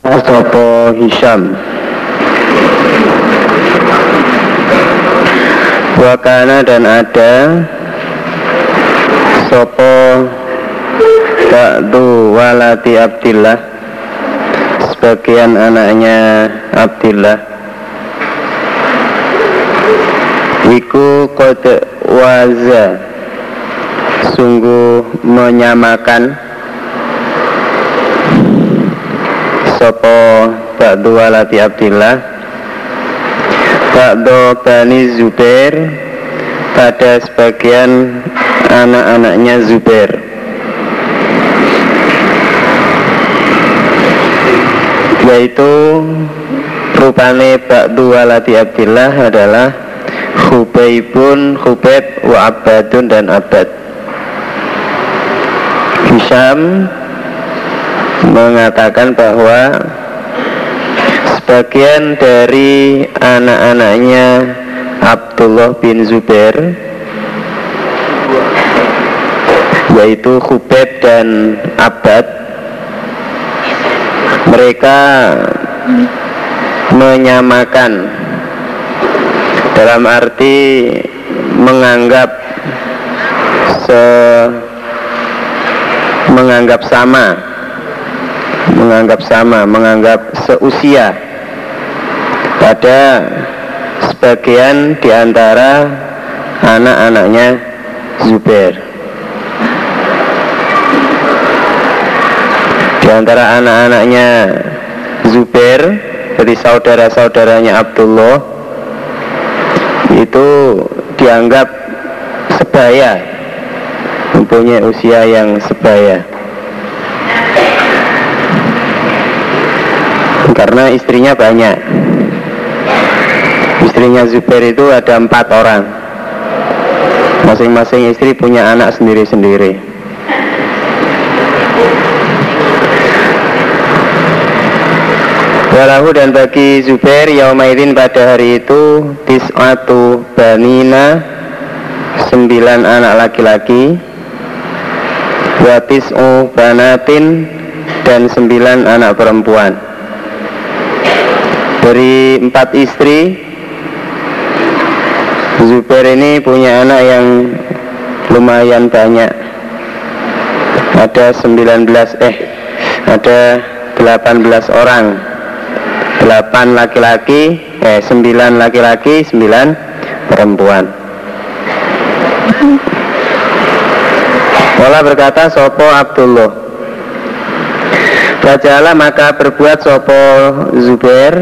Sopo Hisham. Wakana dan ada Sopo Ba'du walati Abdillah. Sebagian anaknya Abdillah. Iku kode waza. Sungguh menyamakan Sopo Ba'du walati Abdillah? Ba'du Bani Zubair Pada sebagian anak-anaknya Zubair. Yaitu rupane ba'du walati Abdillah adalah Hubaibun, Hubaib, wa Abadun dan Abad. Hisham mengatakan bahwa sebagian dari anak-anaknya Abdullah bin Zubair yaitu Hubaib dan Abad mereka menyamakan dalam arti menganggap se menganggap sama menganggap sama menganggap seusia pada sebagian di antara anak-anaknya Zubair. Di antara anak-anaknya Zubair dari saudara-saudaranya Abdullah itu dianggap sebaya mempunyai usia yang sebaya karena istrinya banyak. Istrinya Zubair itu ada empat orang. Masing-masing istri punya anak sendiri-sendiri. Walahu dan bagi Zubair Yaumaidin pada hari itu Tis'atu banina Sembilan anak laki-laki Watis'u banatin Dan sembilan anak perempuan Dari empat istri. Zubair ini punya anak yang lumayan banyak. Ada 19 eh Ada 18 orang. Delapan laki-laki eh sembilan laki-laki sembilan perempuan. Wala berkata Sopo Abdullah. Bajalah maka berbuat Sopo Zubair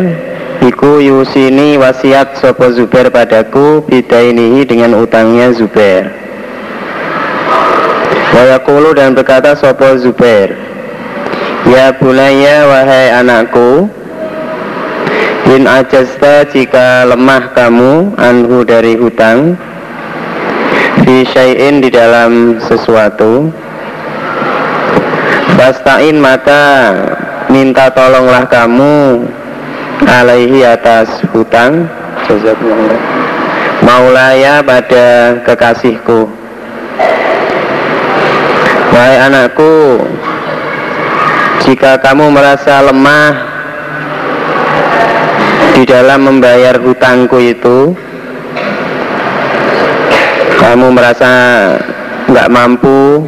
Iku yusini wasiat Sopo Zubair padaku Bidainihi dengan utangnya Zubair. Wayakulu dan berkata Sopo Zubair Ya bunaya wahai anakku In ajasta jika lemah kamu anhu dari hutang Fi syai'in di dalam sesuatu Bastain maka minta tolonglah kamu alaihi atas hutang. Maulaya pada kekasihku. Wahai anakku Jika kamu merasa lemah di dalam membayar hutangku itu kamu merasa nggak mampu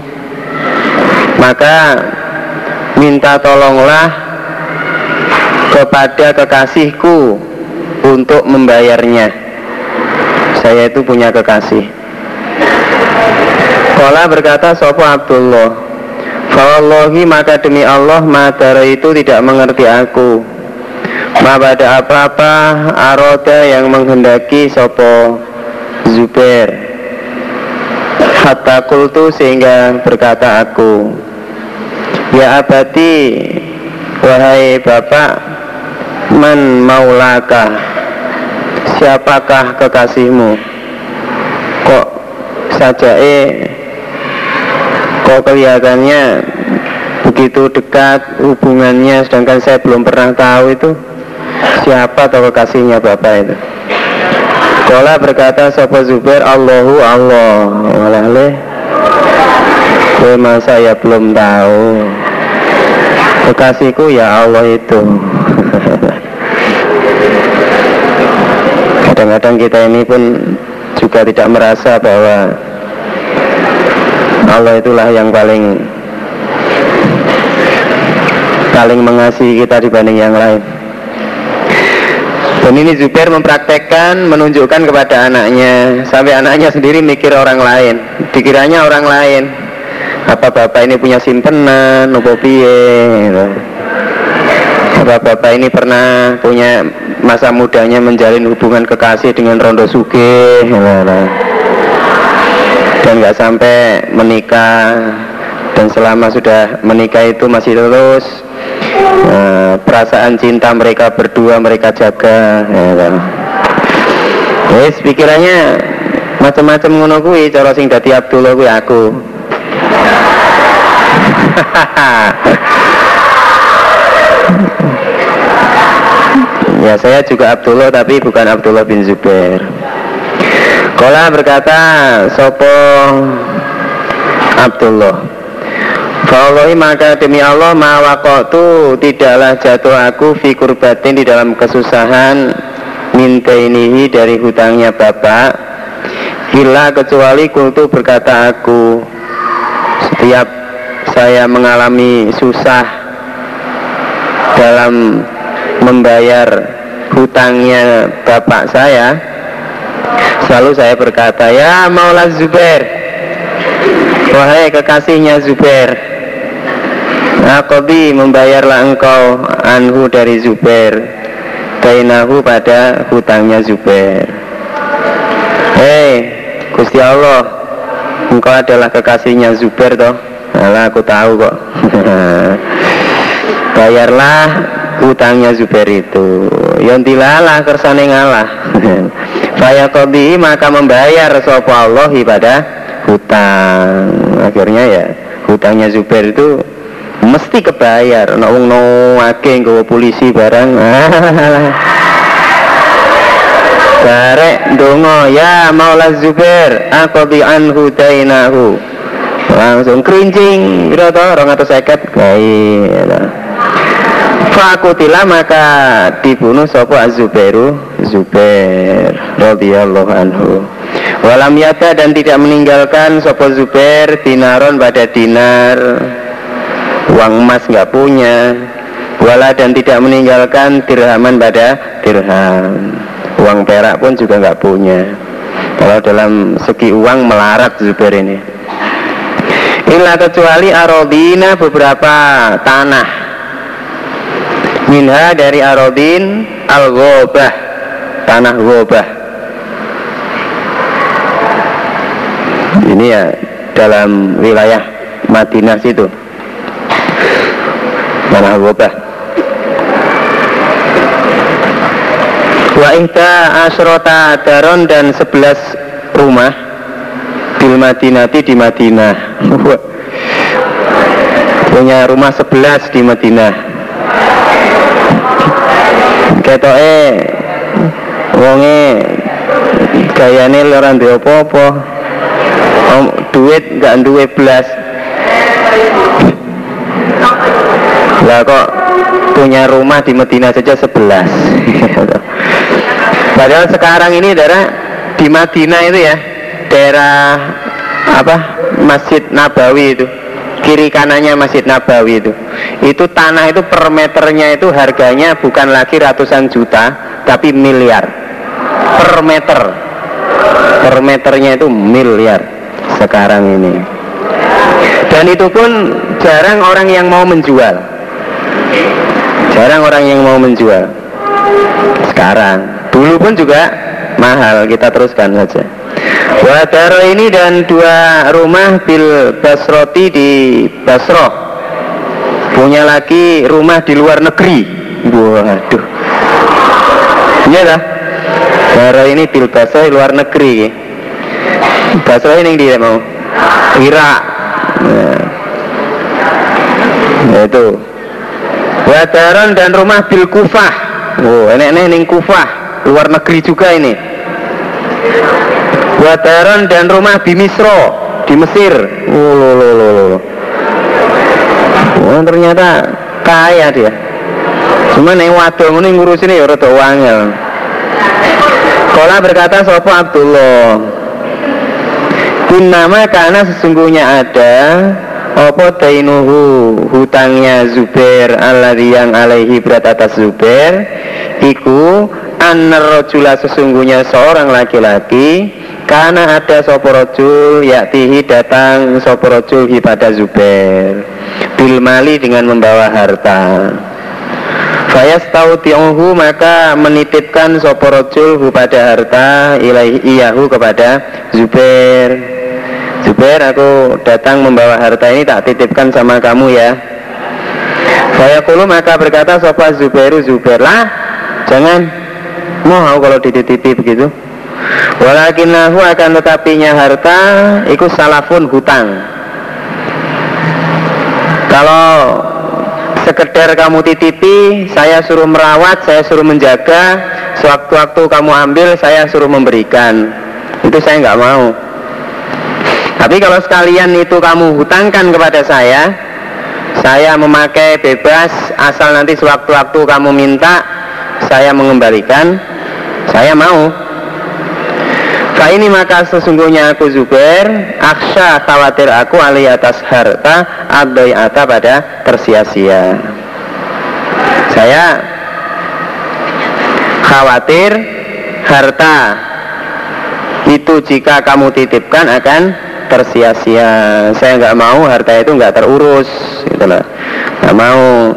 maka minta tolonglah kepada kekasihku untuk membayarnya. Saya itu punya kekasih. Kola berkata Sopo Abdullah? Fawallahi maka demi Allah Madara itu tidak mengerti aku. Ma pada apa-apa aroda yang menghendaki sopo Zubair. Hatta kultu sehingga berkata aku Ya abadi Wahai bapak Man maulaka Siapakah kekasihmu? Kok saja eh Kok kelihatannya Begitu dekat hubungannya Sedangkan saya belum pernah tahu itu siapa atau kekasihnya bapak itu. Kola berkata Sopo Zubair Allahu Allah. Walaleh Gue masa ya belum tahu? Kekasihku ya Allah itu kadang-kadang kita ini pun juga tidak merasa bahwa Allah itulah yang paling paling mengasihi kita dibanding yang lain. Dan ini Zubair mempraktekkan menunjukkan kepada anaknya. Sampai anaknya sendiri mikir orang lain. Dikiranya orang lain. Apa bapak ini punya simpenan nopo piye gitu. apa bapak ini pernah punya masa mudanya menjalin hubungan kekasih dengan Rondo Suge gitu. dan nggak sampai menikah dan selama sudah menikah itu masih terus uh, perasaan cinta mereka berdua mereka jaga ya kan Wes pikirannya macam-macam ngono kuwi cara sing dadi Abdullah kuwi aku ya saya juga Abdullah tapi bukan Abdullah bin Zubair. Kola berkata Sopo Abdullah? Fawallahi maka demi Allah mawakotu tidaklah jatuh aku fi kurbatin di dalam kesusahan minta ini dari hutangnya bapak Gila kecuali kultu berkata aku. Setiap saya mengalami susah Dalam membayar hutangnya bapak saya Selalu saya berkata Ya Maula Zubair. Wahai kekasihnya Zubair Akobi membayarlah engkau anhu dari Zubair Bainahu pada hutangnya Zubair. Hei Gusti Allah Engkau adalah kekasihnya Zubair toh? Alah aku tahu kok. Bayarlah hutangnya Zubair itu. Yontilalah kersane ngalah. Fayaqodi maka membayar Sopo Allah pada hutang. Akhirnya ya hutangnya Zubair itu mesti kebayar. Nek wong no nggawa polisi barang. Barek dongo ya Maula Zubair aqdi anhu dainahu langsung kerincing kira to 250 baik Fakutila maka dibunuh sopo Azubairu Zubair radhiyallahu anhu. Walam yata dan tidak meninggalkan sopo Zubair dinaron pada dinar. Uang emas nggak punya. Wala dan tidak meninggalkan dirhaman pada dirham. Uang perak pun juga nggak punya. Kalau dalam segi uang melarat Zubair ini. Inilah kecuali arodina beberapa tanah Minha dari arodin al -gobah. Tanah gobah Ini ya dalam wilayah Madinah situ. Mana gobah Wa ihda asrota daron dan sebelas rumah Bil Madinati di Madinah. Punya rumah sebelas di Madinah Ketoke Wonge Gayane orang di apa-apa. Duit gak duwe belas lah kok punya rumah di Medina saja sebelas. Padahal sekarang ini daerah di Madinah itu ya daerah apa Masjid Nabawi itu kiri kanannya Masjid Nabawi itu. Itu tanah itu per meternya itu harganya bukan lagi ratusan juta tapi miliar. Per meter. Per meternya itu miliar sekarang ini. Dan itu pun jarang orang yang mau menjual. Jarang orang yang mau menjual. Sekarang. Dulu pun juga mahal kita teruskan saja Wadaro ini dan dua rumah bil Basroti di Basro punya lagi rumah di luar negeri. Waduh. Iya lah Daro ini bil Basro di luar negeri Basro ini dia mau? Irak. Nah, itu. Wadaron dan rumah bil Kufah. Oh, enek nih ning Kufah, luar negeri juga ini. Wadaron dan rumah di Misro, di Mesir. Oh. Oh, ternyata kaya dia cuma yang wadong ini ngurusin ya rada wangel Kola berkata Sopo Abdullah Innama karena sesungguhnya ada Opo dainuhu hutangnya Zubair Alladhi yang alaihi berat atas Zubair Iku Anar rojula sesungguhnya seorang laki-laki Karena ada soporojul Yaktihi datang soporojul pada Zubair Bilmali dengan membawa harta Fayas tahu tionghu maka menitipkan soporojul kepada harta ilahi iyahu kepada Zubair. Zubair aku datang membawa harta ini tak titipkan sama kamu ya. Fayakulu maka berkata sopa Zubairu Zubair lah jangan mau kalau dititipi begitu. Walakinahu akan tetapinya harta ikut salafun hutang. Kalau sekedar kamu titipi, saya suruh merawat, saya suruh menjaga, sewaktu-waktu kamu ambil, saya suruh memberikan. Itu saya nggak mau. Tapi kalau sekalian itu kamu hutangkan kepada saya, saya memakai bebas, asal nanti sewaktu-waktu kamu minta, saya mengembalikan, saya mau. Fa ini maka sesungguhnya aku Zubair Aksha khawatir aku alih atas harta Abdai ata pada tersia-sia Saya Khawatir Harta Itu jika kamu titipkan akan tersia-sia Saya nggak mau harta itu nggak terurus gitu loh. Nggak mau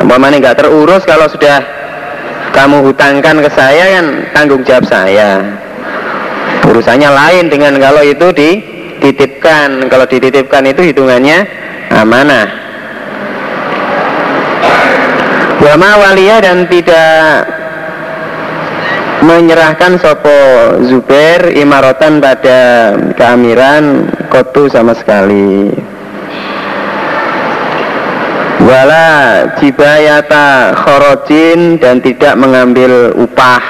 nah, nggak terurus kalau sudah kamu hutangkan ke saya kan tanggung jawab saya. Urusannya lain dengan kalau itu dititipkan. Kalau dititipkan itu hitungannya amanah. Wama walia dan tidak menyerahkan sopo Zubair imarotan pada keamiran kotu sama sekali wala jibayata khorojin dan tidak mengambil upah.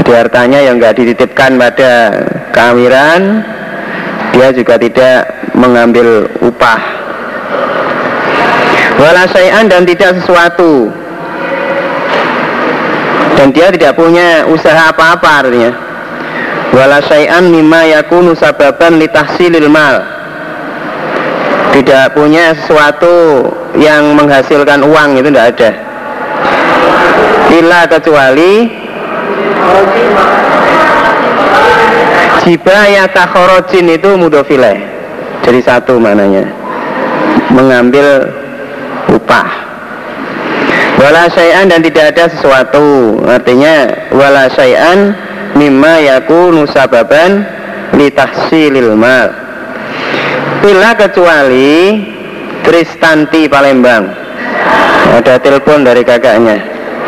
Jadi hartanya yang nggak dititipkan pada keamiran dia juga tidak mengambil upah. Wala dan tidak sesuatu. Dan dia tidak punya usaha apa-apa artinya. Wala syai'an mimma yakunu sababan litahsilil mal tidak punya sesuatu yang menghasilkan uang itu tidak ada. Illa kecuali Jibayata khorojin itu mudofile. Jadi satu mananya Mengambil upah. Wala syai'an dan tidak ada sesuatu. Artinya Wala syai'an Mimma yaku nusababan Litahsilil mal Bila kecuali Kristanti Palembang. Ada telepon dari kakaknya.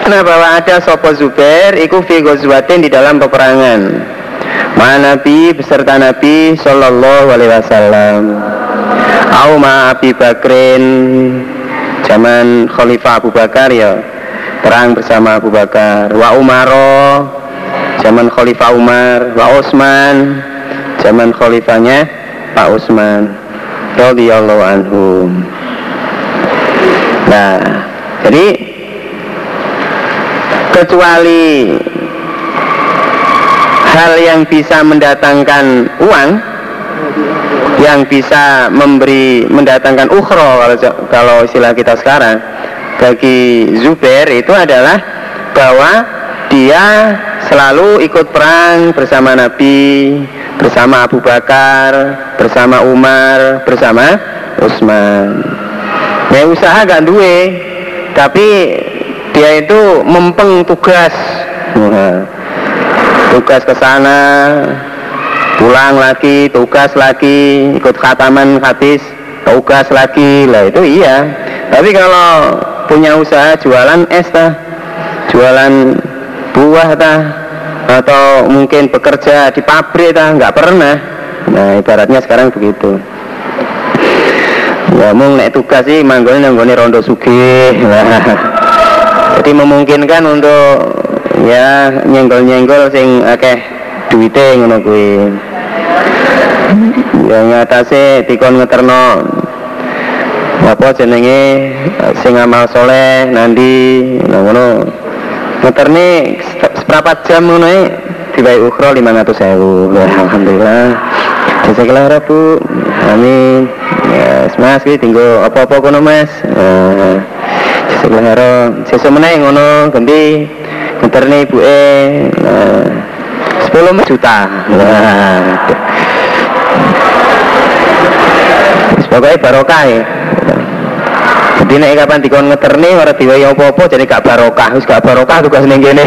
Nah bahwa ada sopo Zubair Iku fi gozwatin di dalam peperangan. Ma Nabi beserta Nabi Sallallahu alaihi wasallam. Au ma Abi Bakrin Zaman Khalifah Abu Bakar ya. Perang bersama Abu Bakar. Wa Umaro Zaman Khalifah Umar. Wa Utsman Zaman Khalifahnya Pak Utsman radhiyallahu anhum Nah, jadi kecuali hal yang bisa mendatangkan uang yang bisa memberi mendatangkan ukhro kalau kalau istilah kita sekarang bagi Zubair itu adalah bahwa dia selalu ikut perang bersama Nabi, bersama Abu Bakar, bersama Umar, bersama Utsman. Ya usaha gak duwe, tapi dia itu mempeng tugas. Nah, tugas ke sana pulang lagi tugas lagi ikut khataman hadis tugas lagi. Lah itu iya. Tapi kalau punya usaha jualan es tah jualan buah tah atau mungkin bekerja di pabrik tah nggak pernah. Nah ibaratnya sekarang begitu. Ya mau naik tugas sih manggolnya nanggone rondo sugih jadi memungkinkan untuk ya nyenggol-nyenggol sing akeh duwite ngono kuwi. Ya ngatasi dikon ngeterno. Apa jenenge? Sing amal soleh nanti nah ngono nih seberapa jam ngono e? Diwai ukhra 500.000 ya alhamdulillah. Jazakallah bu. Amin. Ya mas iki tinggal apa-apa kono mas? Uh, jazakallah sesuk meneh ngono ganti nih ibu e uh, 10 juta. Nah, pokoknya barokah ya jadi nek kapan dikon ngeterni ora diwai apa-apa jadi gak barokah wis gak barokah tugas ning kene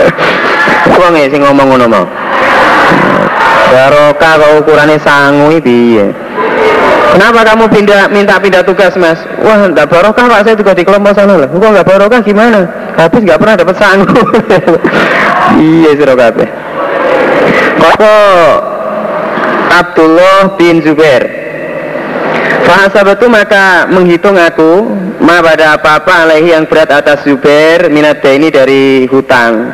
wong e sing ngomong ngono mau barokah kok ukurane sangu piye Kenapa kamu pindah minta pindah tugas mas? Wah, enggak barokah pak, saya tugas di kelompok sana lah. Kok enggak barokah gimana? Habis enggak pernah dapat sangu. iya sih kabeh. Kok Abdullah bin Zubair itu maka menghitung aku ma pada apa-apa alaihi yang berat atas Zubair minat ini dari hutang.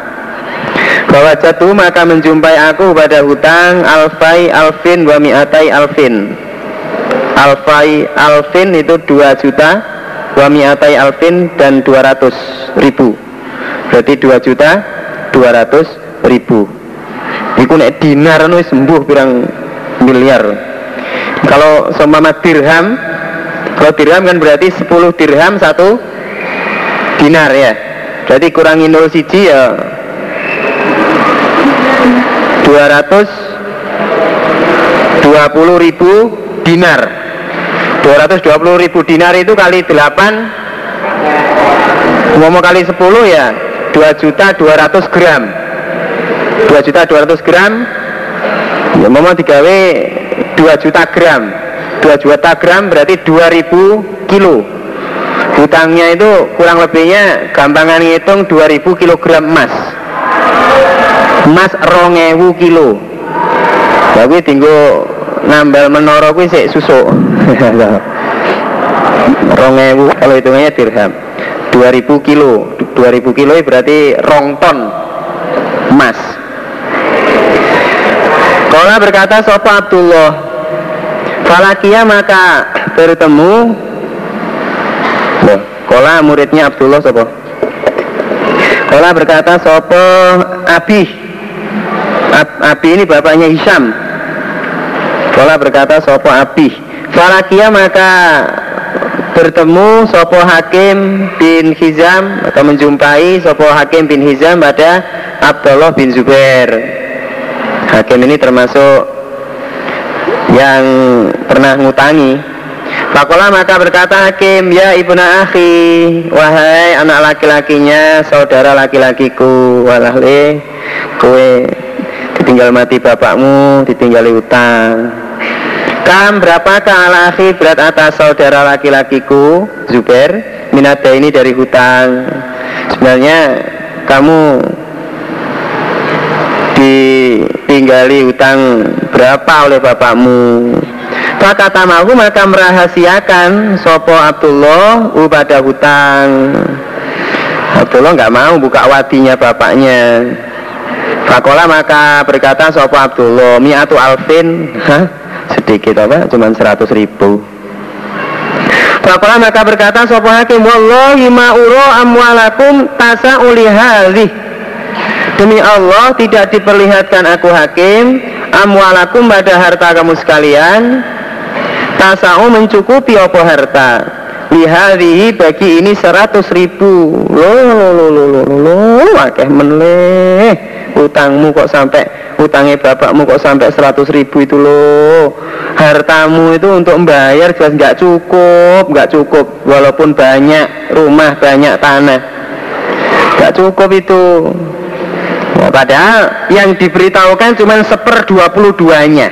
Bahwa jatuh maka menjumpai aku pada hutang alfai alfin wa mi'atai alfin. Alfai alfin itu 2 juta wa mi'atai alfin dan 200 ribu. Berarti 2 juta 200 ribu. Iku nek dinar nu sembuh pirang miliar kalau seumpama dirham, kalau dirham kan berarti 10 dirham satu dinar ya. Jadi kurangi 0 siji ya 220 ribu dinar 220 ribu dinar itu kali 8 mau kali 10 ya 2 juta 200 gram 2 juta 200 gram ya mau digawe 2 juta gram. 2 juta gram berarti 2000 kilo. Hutangnya itu kurang lebihnya gampangan ngitung 2000 kilogram emas. Emas rongewu kilo. Tapi tinggal nambal menoro kuwi sik susuk. Rongewu kalau hitungannya dirham. 2000 kilo. 2000 kilo berarti rong ton emas Kala berkata Sopo Abdullah? Falakia maka bertemu Kola muridnya Abdullah Sopo? Kola berkata Sopo Abi? Ab, Abi ini bapaknya Hisham. Kola berkata Sopo Abi? Falakia maka bertemu Sopo Hakim bin Hizam atau menjumpai Sopo Hakim bin Hizam pada Abdullah bin Zubair Hakim ini termasuk yang pernah ngutangi. Fakola maka berkata Hakim Ya ibnu akhi Wahai anak laki-lakinya Saudara laki-lakiku Walahli Kue ditinggal mati bapakmu Ditinggali utang. Kam berapakah ala akhi berat atas saudara laki-lakiku Zubair? Minada ini dari hutang. Sebenarnya kamu ditinggali utang berapa oleh bapakmu? Maka tamahu maka merahasiakan sopo Abdullah pada hutang. Abdullah nggak mau buka wadinya bapaknya. Fakola maka berkata sopo Abdullah mi'atu alfin. Hah? sedikit apa? Cuman seratus ribu. Fakola maka berkata sopo hakim Wallahi ma'uro amwalakum tasa ulihali Demi Allah tidak diperlihatkan aku hakim Amwalakum pada harta kamu sekalian. Tasau mencukupi apa harta? Lihadihi bagi ini seratus ribu. Loh, loh, loh, loh, loh, loh, Wakeh menleh Utangmu kok sampai Utangnya bapakmu kok sampai seratus ribu itu loh Hartamu itu untuk membayar jelas nggak cukup nggak cukup. Walaupun banyak rumah, banyak tanah. Nggak cukup itu Ya, padahal yang diberitahukan cuma seper dua puluh duanya.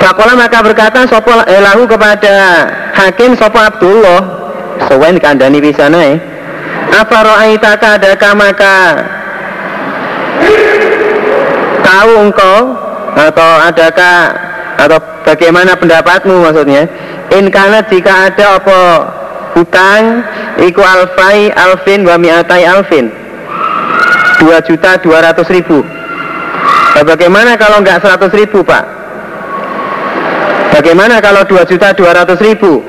Fakola maka berkata sopo eh, lahu kepada hakim sopo Abdullah. Sewen kandani bisa naik Apa ro'aitaka adakah maka Tahu engkau Atau adakah Atau bagaimana pendapatmu maksudnya? In karena jika ada apa Hutang Iku alfai alfin wa mi'atai alfin 2 juta 200 ribu. Nah, bagaimana kalau nggak 100 ribu pak? Bagaimana kalau 2 juta 200 ribu?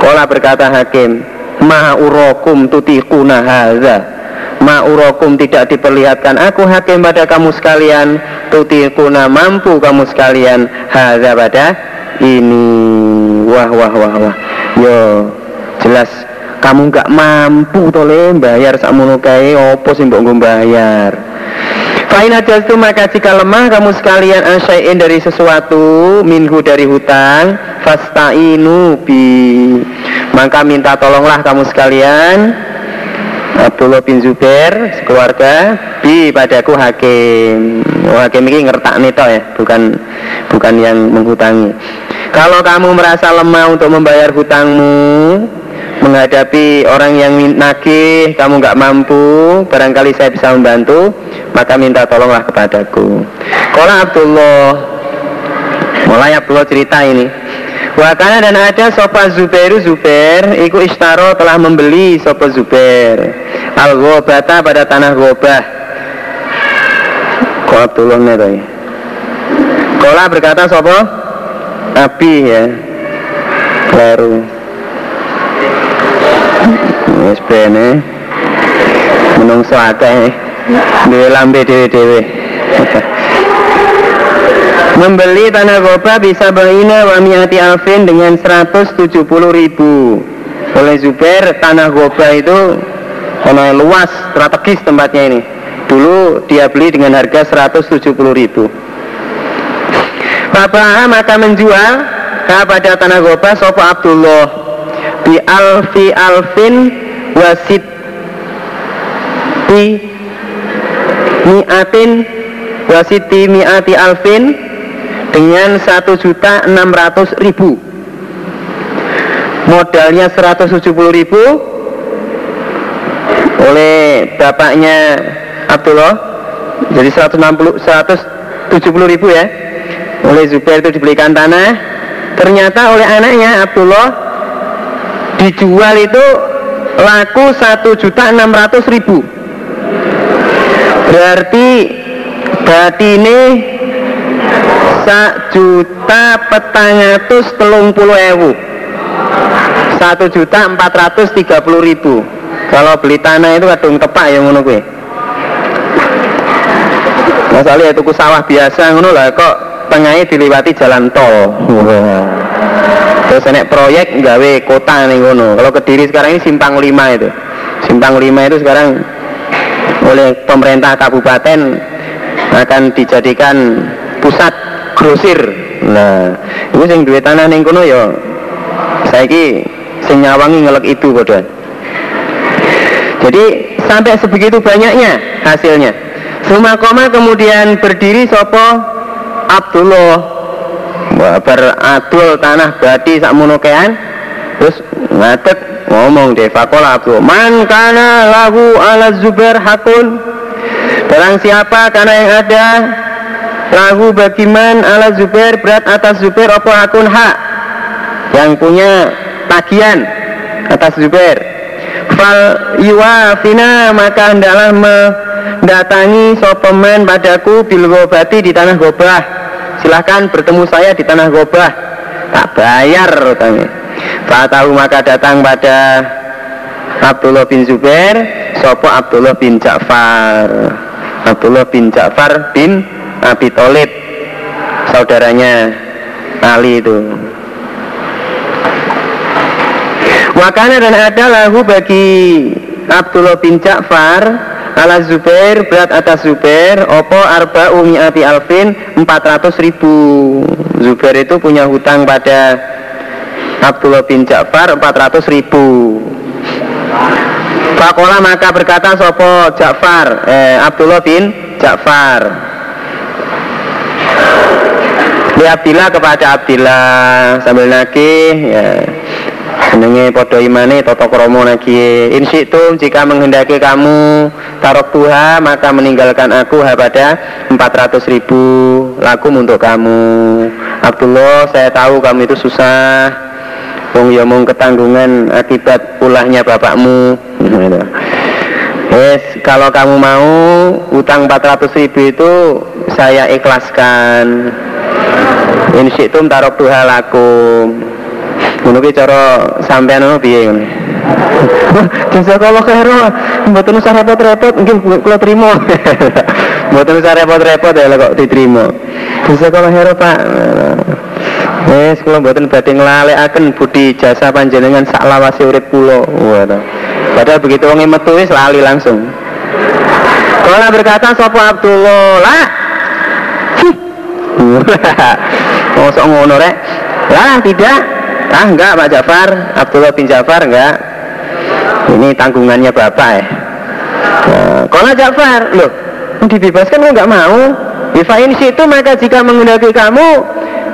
Kola berkata hakim, Ma'urokum tutikuna haza Ma'urokum tidak diperlihatkan. Aku hakim pada kamu sekalian. Tutikuna mampu kamu sekalian. Haza pada ini. Wah wah wah wah. Yo jelas kamu nggak mampu tole bayar sakmono kae opo sih mbok bayar Fa'in itu maka jika lemah kamu sekalian asyai'in dari sesuatu Minggu dari hutang Fasta'inu bi. Maka minta tolonglah kamu sekalian Abdullah bin Zubair sekeluarga bi padaku hakim. Oh, hakim ini ngertak neto ya bukan bukan yang menghutangi. Kalau kamu merasa lemah untuk membayar hutangmu menghadapi orang yang nagih kamu nggak mampu barangkali saya bisa membantu maka minta tolonglah kepadaku. Kalau Abdullah mulai Abdullah cerita ini. Wakana dan ada sopa Zubairu Zubair Iku istaro telah membeli sopa Zubair. Al gobata pada tanah gobah Kau Abdullah nih Kola berkata sopa Abi ya. Baru Wis bene menungso akeh. Dhewe lambe dhewe-dhewe. Membeli tanah goba bisa baina wa miati alfin dengan 170 ribu. Oleh Zubair tanah goba itu karena luas strategis tempatnya ini. Dulu dia beli dengan harga 170 ribu. Bapak maka menjual kepada tanah goba Sopo Abdullah. Bi alfi alfin wasit ti miatin wasiti miati alfin dengan satu juta enam ratus ribu. Modalnya seratus tujuh puluh ribu. Oleh bapaknya Abdullah jadi seratus enam puluh seratus tujuh puluh ribu ya. Oleh Zubair itu dibelikan tanah. Ternyata oleh anaknya Abdullah dijual itu laku satu juta enam ratus ribu. Berarti ini sak juta petangatus telung puluh ewu. Satu juta empat ratus tiga puluh ribu. Kalau beli tanah itu kadung tepak ya ngono gue masalah itu sawah biasa ngono lah kok tengahnya dilewati jalan tol terus enek proyek gawe kota nih ngono. Kalau kediri sekarang ini simpang lima itu. Simpang lima itu sekarang oleh pemerintah kabupaten akan dijadikan pusat grosir. Nah itu sing duit tanah nih kono ya saya sing nyawangi ngelek itu bodoh jadi sampai sebegitu banyaknya hasilnya. Suma koma kemudian berdiri sopo Abdullah beradul tanah badi sak munukean. Terus ngatet ngomong deh fakola abdu man kana lahu ala zubair hakun? Barang siapa karena yang ada lahu bagiman ala zubair berat atas zubair apa hakun hak? Yang punya tagihan atas zubair fal yuwafina maka hendaklah mendatangi sopemen padaku bil di tanah gobah silahkan bertemu saya di tanah gobah. Tak bayar kami tahu maka datang pada Abdullah bin Zubair. Sopo Abdullah bin Ja'far? Abdullah bin Ja'far bin Abi Tolib saudaranya Ali itu. Wakana dan ada lagu bagi Abdullah bin Ja'far ala Zubair berat atas Zubair opo arba umiati alfin 400 ribu. Zubair itu punya hutang pada Abdullah bin Ja'far 400 ribu. Fakola maka berkata sopo Ja'far? Eh, Abdullah bin Ja'far. Li Abdillah kepada Abdillah sambil nagih ya Senenge podo imane toto kromo nagi Insitum jika menghendaki kamu Tarok tuha maka meninggalkan aku ha pada 400 ribu laku untuk kamu. Abdullah saya tahu kamu itu susah. Wong ya mung ketanggungan akibat pulahnya bapakmu. Yes, kalau kamu mau utang 400 ribu itu saya ikhlaskan. In syi'tum tarok tuha lakum ngono ki cara sampean ngono piye ngono kalau khairu mboten usah repot-repot nggih kula trimo mboten usah repot-repot ya kok diterima kalau khairu Pak Wes kula mboten badhe nglalekaken budi jasa panjenengan sak lawase urip kula. Padahal begitu wong metu wis lali langsung. Kala berkata sapa Abdullah, "Lah." Mosok ngono rek. Lah tidak. Ah enggak Pak Jafar, Abdullah bin Jafar enggak. Ini tanggungannya Bapak ya. Nah, kalau Jafar, loh, dibebaskan enggak mau? Bifain situ maka jika menggunakan kamu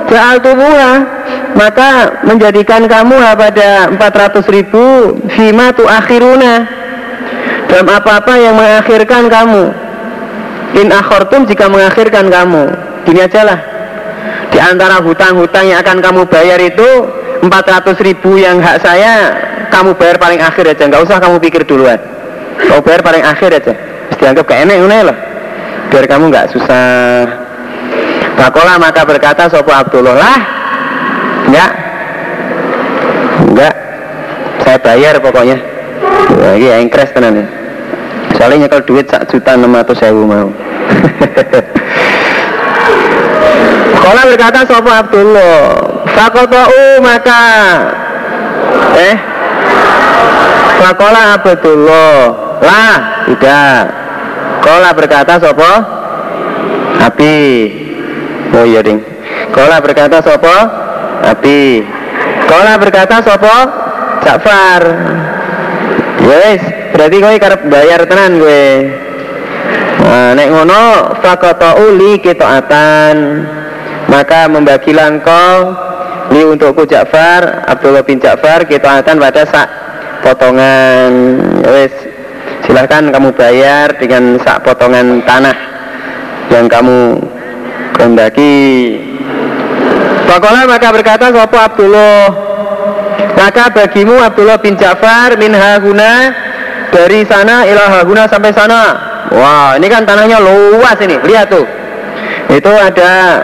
Ja'al tubuha maka menjadikan kamu pada 400 ribu fima tu akhiruna dalam apa-apa yang mengakhirkan kamu in akhortum jika mengakhirkan kamu gini aja lah di antara hutang-hutang yang akan kamu bayar itu 400 ribu yang hak saya kamu bayar paling akhir aja. Nggak usah kamu pikir duluan. Kamu bayar paling akhir aja. Dianggap kayak enek lah biar kamu nggak susah. Bakola maka berkata Sopo Abdullah? Lah Enggak Enggak Saya bayar pokoknya. Wah, ini engkres tenan ya. Soalnya nyekel duit sak juta enam ratus sewu mau. Kola berkata Sopo Abdullah Fakotau maka Eh Fakola Abdullah Lah Tidak Kola berkata Sopo Abi Oh iya ding. Kola berkata sopo Abi. Kola berkata sopo Ja'far. Yes, berarti kowe karep bayar tenan gue. Nah, nek ngono fakoto uli kitaatan maka membagilah engkau li untukku Ja'far Abdullah bin Ja'far kitaatan pada sak potongan. Wes silahkan kamu bayar dengan sak potongan tanah yang kamu kehendaki. Pakola maka berkata Sopo Abdullah? Maka bagimu Abdullah bin Ja'far min haguna Dari sana ilah haguna sampai sana. Wah ini kan tanahnya luas ini Lihat tuh. Itu ada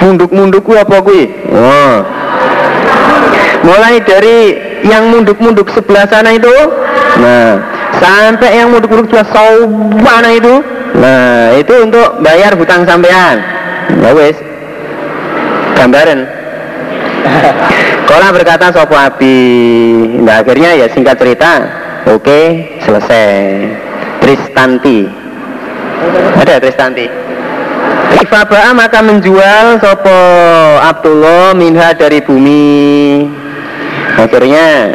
Munduk-mundukku apa kui Wah Mulai dari yang munduk-munduk sebelah sana itu Nah Sampai yang munduk-munduk sebelah sana itu Nah, itu untuk bayar hutang sampean. Ya wis. Gambaran. Kola berkata sopo abi. Nah, akhirnya ya singkat cerita, oke, okay, selesai. Tristanti. Ada Tristanti. Ifabaa maka menjual sopo Abdullah minha dari bumi. Akhirnya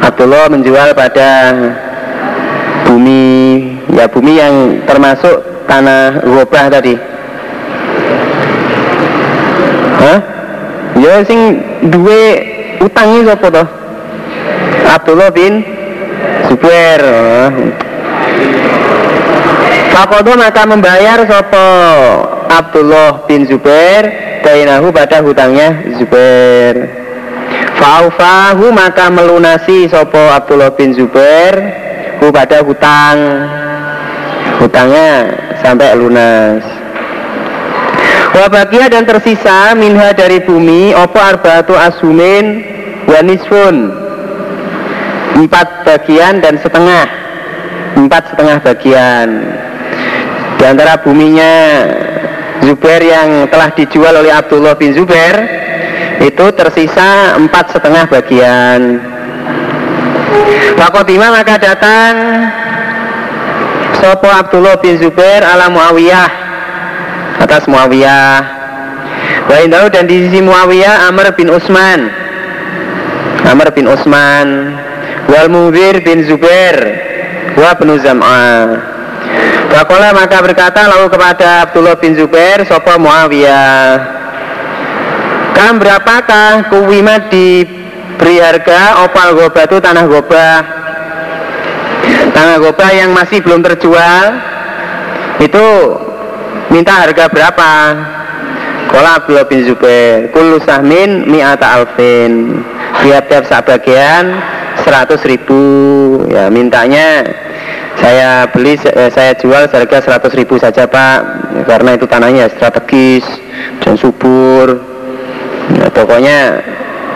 Abdullah menjual pada bumi ya bumi yang termasuk tanah gobah tadi Hah? ya sing duwe utangi sapa to Abdullah bin Zubair Fakodo maka membayar sopo? Abdullah bin Zubair Dainahu pada hutangnya Zubair. Faufahu maka melunasi sopo Abdullah bin Zubair Hu pada hutang. Hutangnya sampai lunas. Wabakia dan tersisa minha dari bumi opo arbatu asumin wanisfun empat bagian dan setengah. Empat setengah bagian di antara buminya Zubair yang telah dijual oleh Abdullah bin Zubair itu tersisa empat setengah bagian. Fakotima maka datang Sopo Abdullah bin Zubair ala Muawiyah atas Muawiyah. Wa indahu dan di sisi Muawiyah Amr bin Utsman Amr bin Utsman Wal Mubir bin Zubair Wa bin Zam'a Fakola maka berkata lalu kepada Abdullah bin Zubair Sopo Muawiyah? Kam berapakah kuwimat diberi harga opal gobah itu tanah gobah tanah gobah yang masih belum terjual itu minta harga berapa? Kola Abdullah bin Zubair Kullu sahmin mi'ata alfin Tiap-tiap sak bagian 100 ribu. Ya mintanya Saya beli, eh, saya jual harga 100 ribu saja pak. Karena itu tanahnya strategis Dan subur. Nah, pokoknya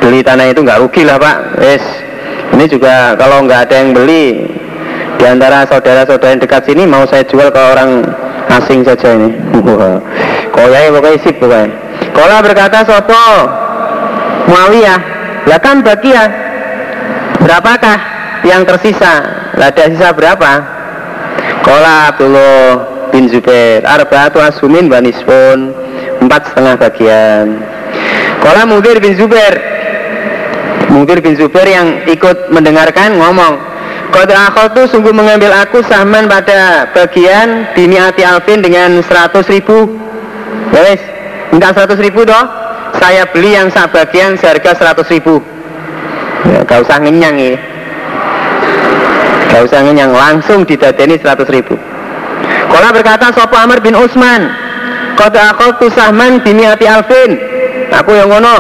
beli tanah itu nggak rugi lah pak. Ini juga kalau nggak ada yang beli di antara saudara-saudara yang dekat sini mau saya jual ke orang asing saja ini. Koyai pokoknya sip pokoknya. Kola berkata sopo? Muawiyah. Lah kan ya. Berapakah yang tersisa. Lah ada sisa berapa? Kola Abdullah bin Zubair. Arba'atu asumin banisfun Empat setengah bagian. Kola Mungkir bin Zubair. Mungkir bin Zubair yang ikut mendengarkan ngomong Qad tuh sungguh mengambil aku sahman pada bagian hati alfin dengan 100 ribu. Ya enggak 100 ribu doh Saya beli yang sak bagian seharga 100 ribu. Ya, Gak usah ngenyang ya Gak usah ngenyang, langsung didadeni 100 ribu. Kala berkata Sopo Amr bin Usman Qad tuh sahman hati alfin. Aku yang ngono.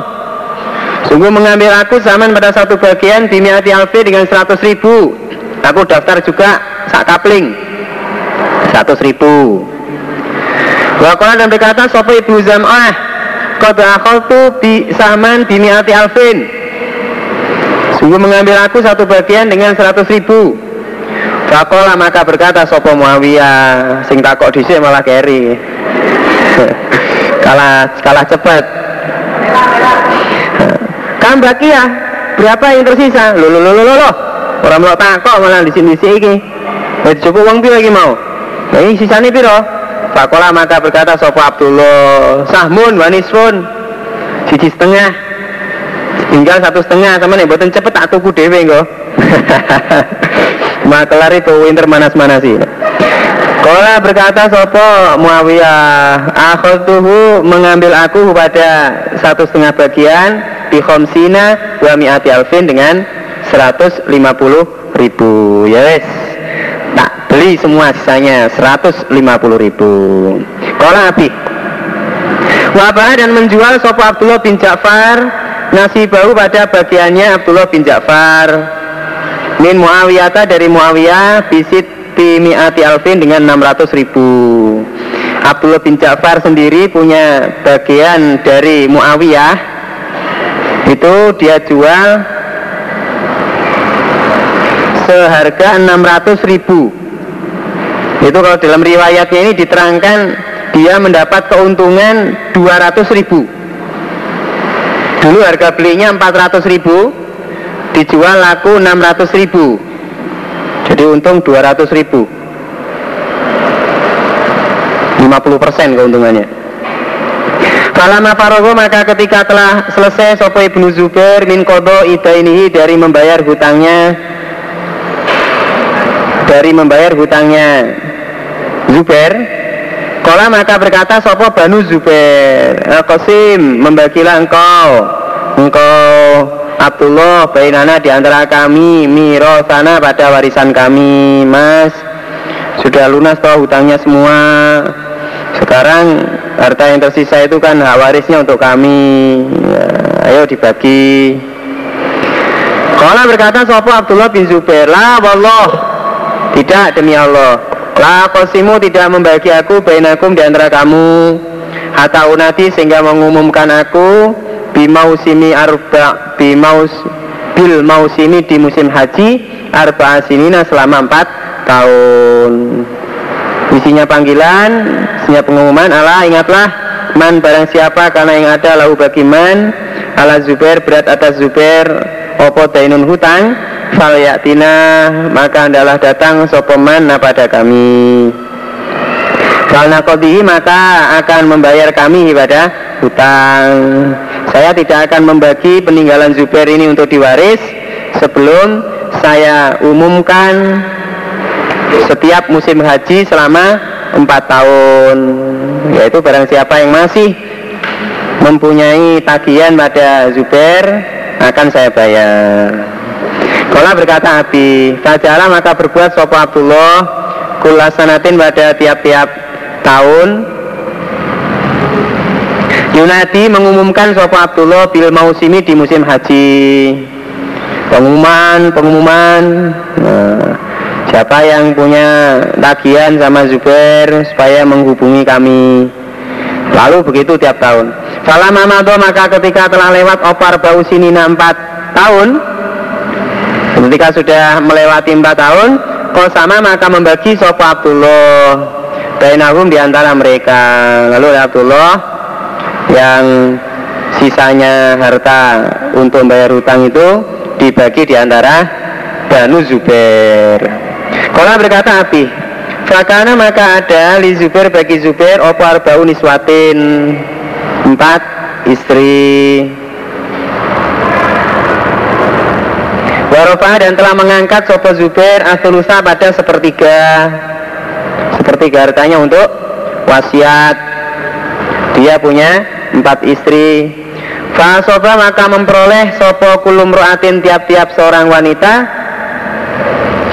Sungguh mengambil aku zaman pada satu bagian hati alfin dengan 100 ribu. Aku daftar juga sak kapling. Satu ribu. Wakola dan berkata Sopo ibu Zam'ah akal tu bi saman bimiati alfin. Sungguh mengambil aku satu bagian dengan seratus ribu Wakola maka berkata Sopo Muawiyah? Sing takok disik malah keri. Kalah kalah cepat kan baki ya berapa yang tersisa? Lolo lolo lolo Orang mau takok malah di sini iki. Wis cukup uang piro lagi mau? Lah ini sisane piro? Fakola maka berkata Sopo Abdullah? Sahmun wanisfun. Siji setengah. Tinggal satu setengah sama nih buatan cepet tak tuku dewe enggak Makelar itu winter manas-manas sih Kola berkata Sopo Muawiyah tuhu mengambil aku pada satu setengah bagian Di khomsina wa mi'ati alfin dengan 150 ribu. Ya wes tak beli semua sisanya 150 ribu. Kalau api. Wabah dan menjual sopo Abdullah bin Ja'far nasi bau pada bagiannya Abdullah bin Ja'far min Muawiyata dari Muawiyah bisit mi'ati alfin dengan 600 ribu. Abdullah bin Ja'far sendiri punya bagian dari Muawiyah. Itu dia jual seharga 600 ribu. Itu kalau dalam riwayatnya ini diterangkan dia mendapat keuntungan 200 ribu. Dulu harga belinya 400 ribu dijual laku 600 ribu. Jadi untung 200 ribu. 50% keuntungannya. Falama farogo maka ketika telah selesai Sopo ibnu Zubair min kodo ida ini dari membayar hutangnya. Dari membayar hutangnya. Zubair Kola maka berkata Sopo Banu Zubair Qasim membagilah engkau. Engkau Abdullah Bainana di antara kami Miro sana pada warisan kami Mas. Sudah lunas toh hutangnya semua. Sekarang harta yang tersisa itu kan hak warisnya untuk kami. Ya, Ayo dibagi. Kola berkata Sopo Abdullah bin Zubair? La Wallah. Tidak demi Allah. La kosimu tidak membagi aku bainakum di antara kamu. Hatta unati sehingga mengumumkan aku bimausimi arba bimaus bil mausimi di musim haji arba asinina selama empat tahun. Isinya panggilan, isinya pengumuman. Allah ingatlah man barang siapa karena yang ada lahu bagi man. Ala Zubair berat atas Zubair opo dainun hutang. Fal yaktina maka adalah datang sopeman pada kami. Falna kodihi maka akan membayar kami ibadah hutang. Saya tidak akan membagi peninggalan Zubair ini untuk diwaris. Sebelum saya umumkan setiap musim haji selama empat tahun Yaitu barang siapa yang masih mempunyai tagihan pada Zubair akan saya bayar. Kala berkata Abi, Fajalah maka berbuat sopo Abdullah Kulasanatin pada tiap-tiap tahun Yunadi mengumumkan sopo Abdullah bil mausimi di musim haji. Pengumuman, pengumuman. Nah, Siapa yang punya tagihan sama Zubair supaya menghubungi kami. Lalu begitu tiap tahun. Fala mamado maka ketika telah lewat opar bau sinina empat tahun Ketika sudah melewati empat tahun Kau sama maka membagi sopo Abdullah Bainahum di antara mereka. Lalu Abdullah Yang sisanya harta untuk membayar hutang itu dibagi di antara Banu Zubair. Kalau berkata Abi, Fakana maka ada li Zubair bagi Zubair opo arba'u niswatin empat istri. Warofa dan telah mengangkat sopo Zubair asulusa pada sepertiga sepertiga hartanya untuk wasiat. Dia punya empat istri. Fasoba maka memperoleh sopo kulum ruatin tiap-tiap seorang wanita.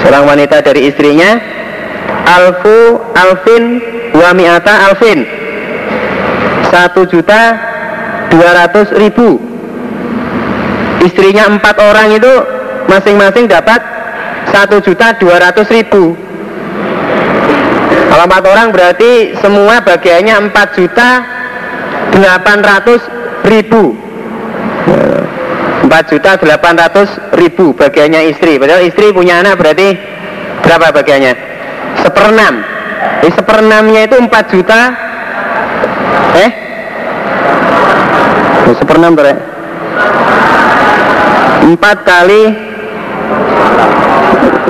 Seorang wanita dari istrinya. Alfu alfin wa mi'ata alfin. Satu juta dua ratus ribu. Istrinya empat orang itu masing-masing dapat satu juta dua ratus ribu. Kalau empat orang berarti semua bagiannya empat juta delapan ratus ribu. 4 juta 800 ribu bagiannya istri. Padahal istri punya anak berarti berapa bagiannya? Seperenam. Eh, seperenamnya itu 4 juta. Eh? Oh, seperenam berapa 4 kali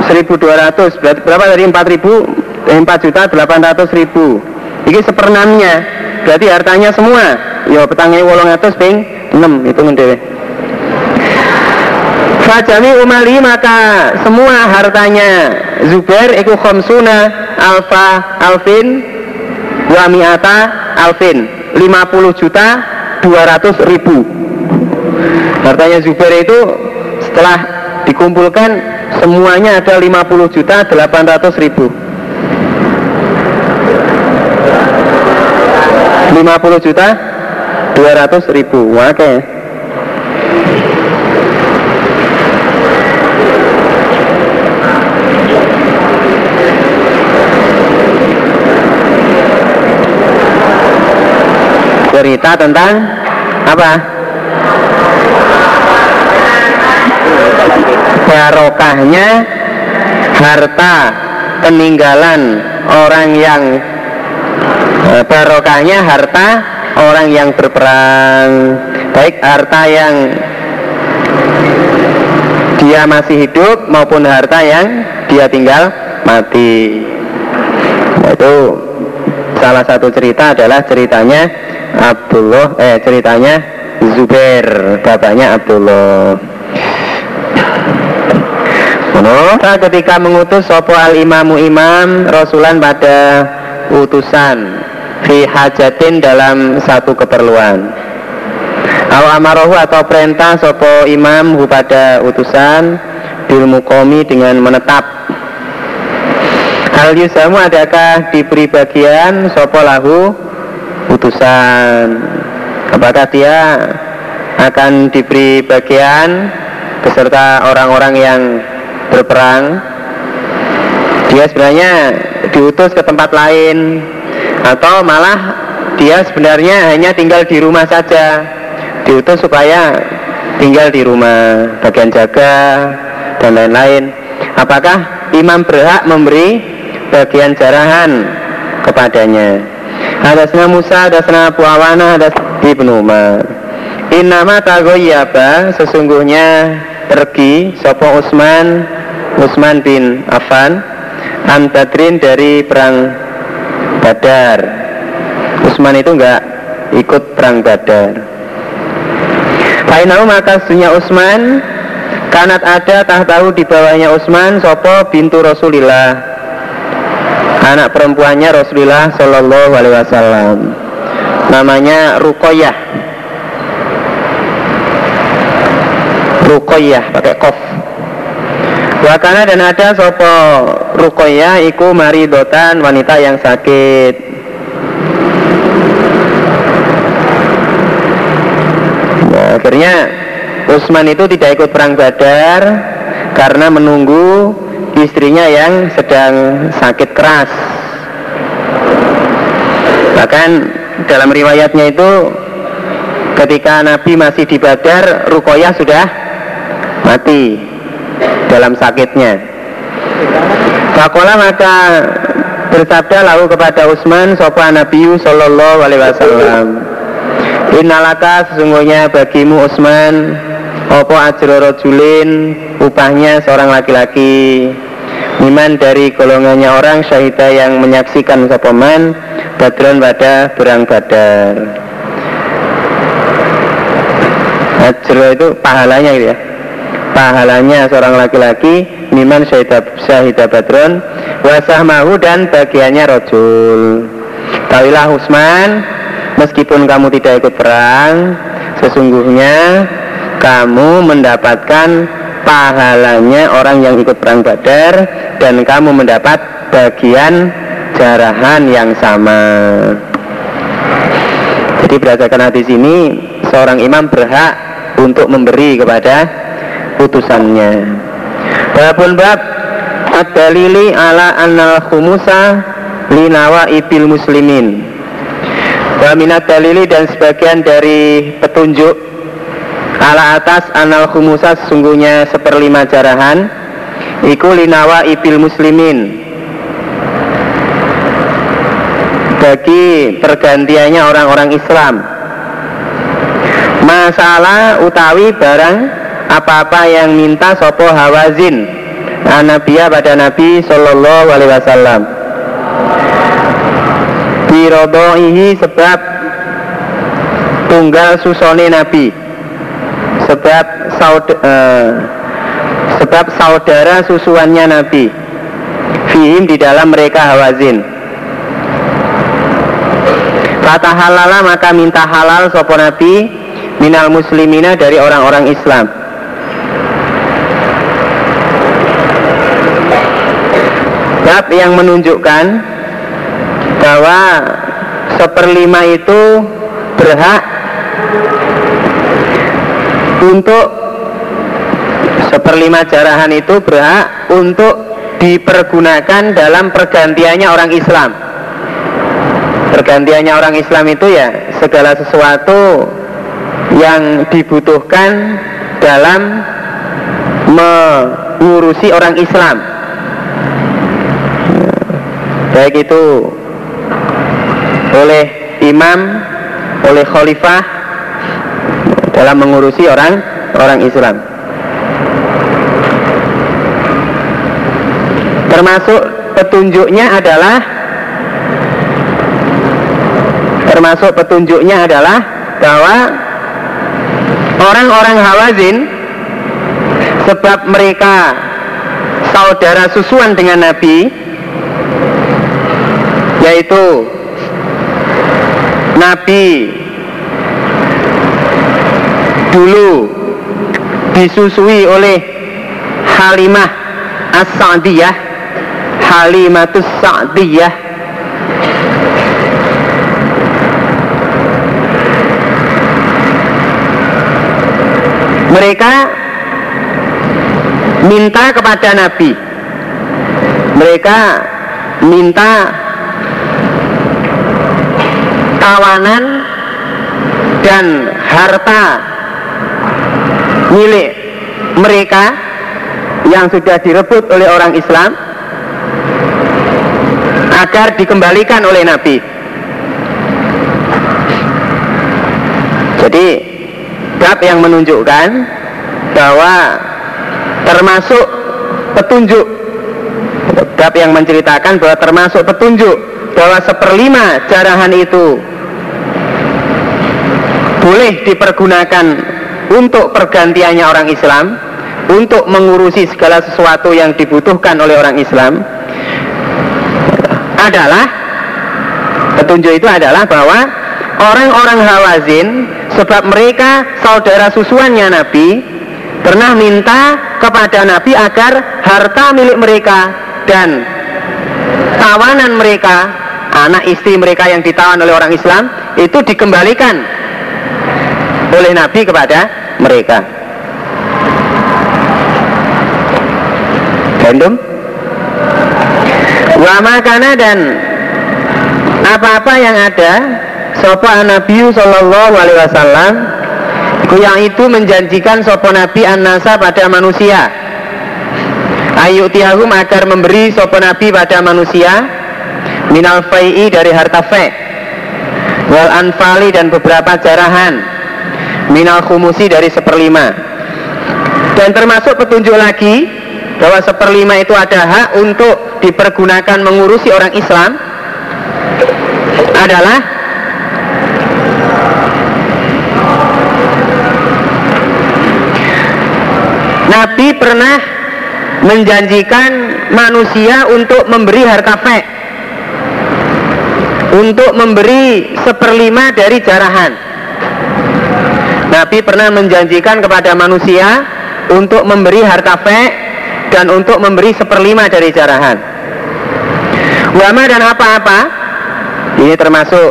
1200 berarti berapa dari 4000 eh, 4 juta 800 ribu. Ini seperenamnya berarti hartanya semua. Ya petangnya wolong atas ping 6 itu ngedewe Fajami umali maka semua hartanya. Zubair iku khomsuna alfa alfin wa mi'ata alfin. 50 juta 200 ribu. Hartanya Zubair itu setelah dikumpulkan semuanya ada 50 juta 800 ribu 50 juta 200 ribu oke okay. cerita tentang apa? Barokahnya harta peninggalan orang yang barokahnya harta orang yang berperang. Baik harta yang dia masih hidup maupun harta yang dia tinggal mati. Itu salah satu cerita adalah ceritanya Abdullah eh ceritanya Zubair bapaknya Abdullah. Ketika mengutus sopo al imamu imam rasulan pada utusan fi hajatin dalam satu keperluan. Al amarohu atau perintah sopo imam pada utusan bil mukomi dengan menetap. Hal yusamu adakah diberi bagian sopo lahu putusan apakah dia akan diberi bagian beserta orang-orang yang berperang? Dia sebenarnya diutus ke tempat lain atau malah dia sebenarnya hanya tinggal di rumah saja. Diutus supaya tinggal di rumah bagian jaga dan lain-lain. Apakah imam berhak memberi bagian jarahan kepadanya? Hadasna Musa, hadasna Abu Awana, hadas Ibnu Umar. Innama tagoyaba sesungguhnya pergi Sopo Usman Usman bin Affan An Badrin dari perang Badar. Usman itu enggak ikut perang Badar. Fainau maka sunya Usman Kanat ada tahu di bawahnya Usman Sopo bintu Rasulillah. Anak perempuannya Rasulullah Shallallahu Alaihi Wasallam. Namanya Rukoyah Rukoyah pakai kof Wakana dan ada sopo Rukoyah iku maridotan wanita yang sakit. Nah, akhirnya Usman itu tidak ikut perang Badar karena menunggu istrinya yang sedang sakit keras. Bahkan dalam riwayatnya itu ketika Nabi masih di Badar Rukoyah sudah mati dalam sakitnya. Fakola maka bersabda lalu kepada Utsman sopa Nabi Sallallahu Alaihi Wasallam Innalaka sesungguhnya bagimu Utsman Opo ajro julin upahnya seorang laki-laki Iman dari golongannya orang syahida yang menyaksikan sopaman Badron pada berang badar. Ajro itu pahalanya gitu ya Pahalanya seorang laki-laki Miman syahida, syahida badron Wasah mahu dan bagiannya rojul Tawilah Usman Meskipun kamu tidak ikut perang Sesungguhnya kamu mendapatkan pahalanya orang yang ikut perang Badar dan kamu mendapat bagian jarahan yang sama. Jadi berdasarkan hadis ini seorang imam berhak untuk memberi kepada putusannya. Babun bab ad-dalili ala annal khumusa linawa ibil muslimin. Wa minat dalili dan sebagian dari petunjuk ala atas anal khumusa sesungguhnya seperlima jarahan iku linawa ibil muslimin bagi pergantiannya orang-orang Islam masalah utawi barang apa-apa yang minta sopo hawazin. Anabiya pada Nabi Sallallahu Alaihi Wasallam. Birodoihi sebab tunggal susone Nabi. Sebab uh, eh, sebab saudara susuannya Nabi. Fihim di dalam mereka hawazin. Kata halala maka minta halal sopo Nabi minal muslimina dari orang-orang Islam Bab yang menunjukkan bahwa seperlima itu berhak untuk seperlima jarahan itu berhak untuk dipergunakan dalam pergantiannya orang Islam. Pergantiannya orang Islam itu ya segala sesuatu yang dibutuhkan dalam mengurusi orang Islam baik itu oleh imam oleh khalifah dalam mengurusi orang orang Islam. Termasuk petunjuknya adalah termasuk petunjuknya adalah bahwa orang-orang Hawazin sebab mereka saudara susuan dengan Nabi yaitu Nabi. Dulu disusui oleh Halimah As-Sa'diyah Halimatus Sa'diyah. Mereka minta kepada Nabi. Mereka minta tawanan dan harta milik mereka yang sudah direbut oleh orang Islam agar dikembalikan oleh Nabi. Jadi bab yang menunjukkan bahwa termasuk petunjuk bab yang menceritakan bahwa termasuk petunjuk bahwa seperlima jarahan itu boleh dipergunakan untuk pergantiannya orang Islam untuk mengurusi segala sesuatu yang dibutuhkan oleh orang Islam adalah petunjuk itu adalah bahwa orang-orang Hawazin sebab mereka saudara susuannya Nabi pernah minta kepada Nabi agar harta milik mereka dan tawanan mereka anak istri mereka yang ditawan oleh orang Islam itu dikembalikan oleh Nabi kepada mereka. Gandum? Wa makana dan apa-apa yang ada Sopo Nabi Sallallahu Alaihi Wasallam yang itu menjanjikan sopo Nabi an-nasa pada manusia. Ayu tiahum agar memberi sopo Nabi pada manusia Minal fai'i dari harta fe Wal anfali dan beberapa jarahan Minal khumusi dari seperlima. Dan termasuk petunjuk lagi Bahwa seperlima itu ada hak untuk dipergunakan mengurusi orang Islam Adalah Nabi pernah menjanjikan manusia untuk memberi harta fek untuk memberi seperlima dari jarahan Nabi pernah menjanjikan kepada manusia untuk memberi harta fek dan untuk memberi seperlima dari jarahan. Wama dan apa-apa? Ini termasuk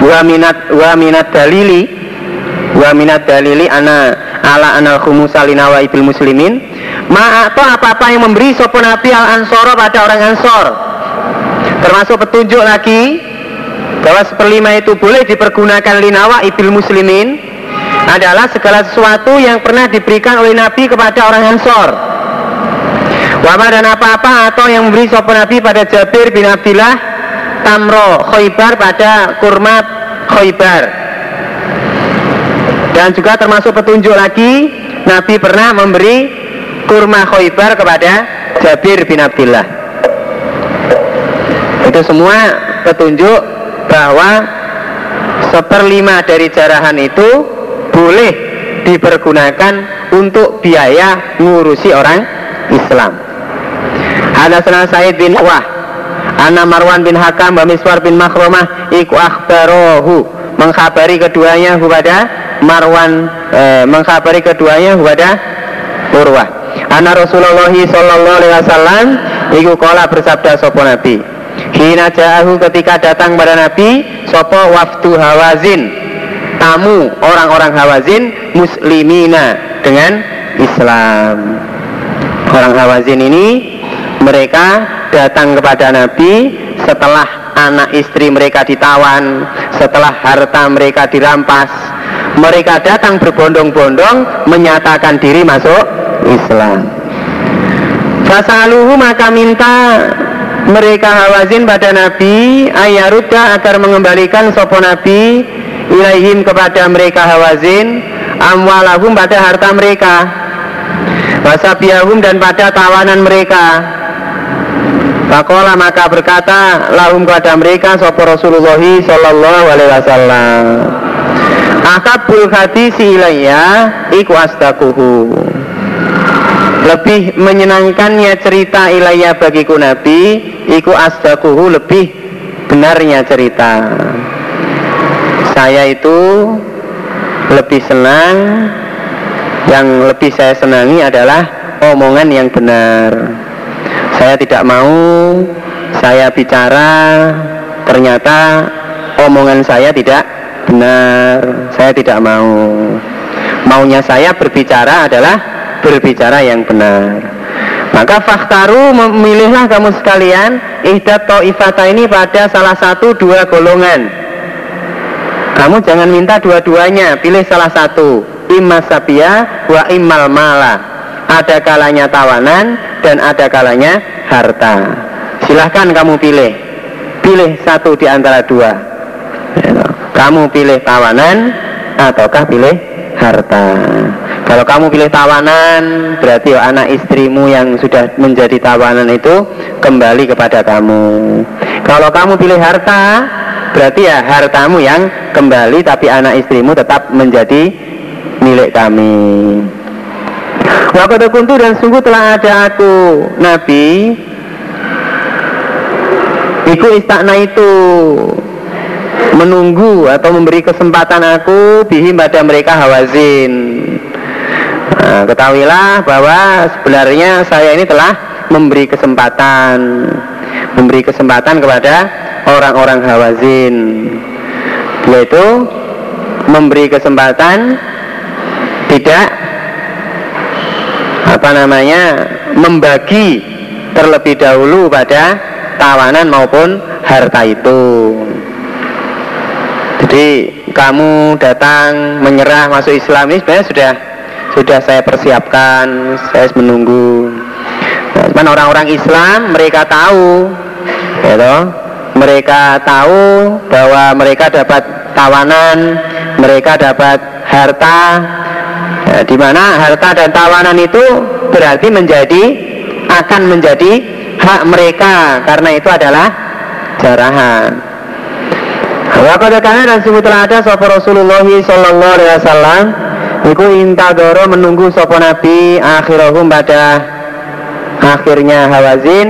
waminat waminat dalili wa minat dalili ana ala anal khumusalina wa ibil muslimin. Ma atau apa-apa yang memberi sopo nabi al ansoro pada orang ansor. Termasuk petunjuk lagi bahwa seperlima itu boleh dipergunakan linawa ibil muslimin adalah segala sesuatu yang pernah diberikan oleh nabi kepada orang ansor. Wama dan apa-apa atau yang memberi sopo nabi pada Jabir bin Abdillah Tamro Khoibar pada kurma Khoibar dan juga termasuk petunjuk lagi Nabi pernah memberi kurma khoibar kepada Jabir bin Abdullah itu semua petunjuk bahwa seperlima dari jarahan itu boleh dipergunakan untuk biaya ngurusi orang Islam. Hadatsana Said bin Wah, Ana Marwan bin Hakam, Bamiswar bin Makhromah, iku akhbarohu mengkhabari keduanya kepada Marwan eh, mengkhabari keduanya kepada Urwah. Anak Rasulullah sallallahu alaihi wasallam iku kala bersabda sapa Nabi. Hina ja'ahu ketika datang pada Nabi sapa wafdu Hawazin tamu orang-orang Hawazin muslimina dengan Islam. Orang Hawazin ini mereka datang kepada Nabi setelah anak istri mereka ditawan, setelah harta mereka dirampas, mereka datang berbondong-bondong menyatakan diri masuk Islam. Fasaluhu maka minta mereka hawazin pada Nabi ayaruda agar mengembalikan sopo Nabi ilaihim kepada mereka hawazin amwalahum pada harta mereka wasabiyahum dan pada tawanan mereka. Fakola maka berkata lahum kepada mereka sopo Rasulullah Sallallahu Alaihi Wasallam Akabul hadisi ilayya iku astakuhu Lebih menyenangkannya cerita ilayya bagiku Nabi Iku astakuhu lebih benarnya cerita. Saya itu lebih senang Yang lebih saya senangi adalah omongan yang benar. Saya tidak mau saya bicara Ternyata omongan saya tidak benar. Saya tidak mau. Maunya saya berbicara adalah berbicara yang benar. Maka faktaru memilihlah kamu sekalian ihdat ta'ifata ini pada salah satu dua golongan. Kamu jangan minta dua-duanya pilih salah satu. Imma sabia wa immal mala. Ada kalanya tawanan dan ada kalanya harta. Silahkan kamu pilih. Pilih satu di antara dua. Kamu pilih tawanan ataukah pilih harta kalau kamu pilih tawanan berarti anak istrimu yang sudah menjadi tawanan itu kembali kepada kamu. Kalau kamu pilih harta berarti ya hartamu yang kembali tapi anak istrimu tetap menjadi milik kami. Waktu kuntu dan sungguh telah ada aku Nabi. Iku istakna itu menunggu atau memberi kesempatan aku bihim pada mereka hawazin nah, ketahuilah bahwa sebenarnya saya ini telah memberi kesempatan memberi kesempatan kepada orang-orang hawazin. Yaitu memberi kesempatan tidak apa namanya membagi terlebih dahulu pada tawanan maupun harta itu. Jadi kamu datang menyerah masuk Islam ini sebenarnya sudah sudah saya persiapkan saya menunggu. Nah, orang-orang Islam mereka tahu toh, mereka tahu bahwa mereka dapat tawanan mereka dapat harta. Ya, di mana harta dan tawanan itu berarti menjadi akan menjadi hak mereka karena itu adalah jarahan. Wa qad kana dan sungguh telah ada sapa Rasulullah sallallahu alaihi wasallam iku intadoro menunggu sapa nabi akhirahum pada akhirnya Hawazin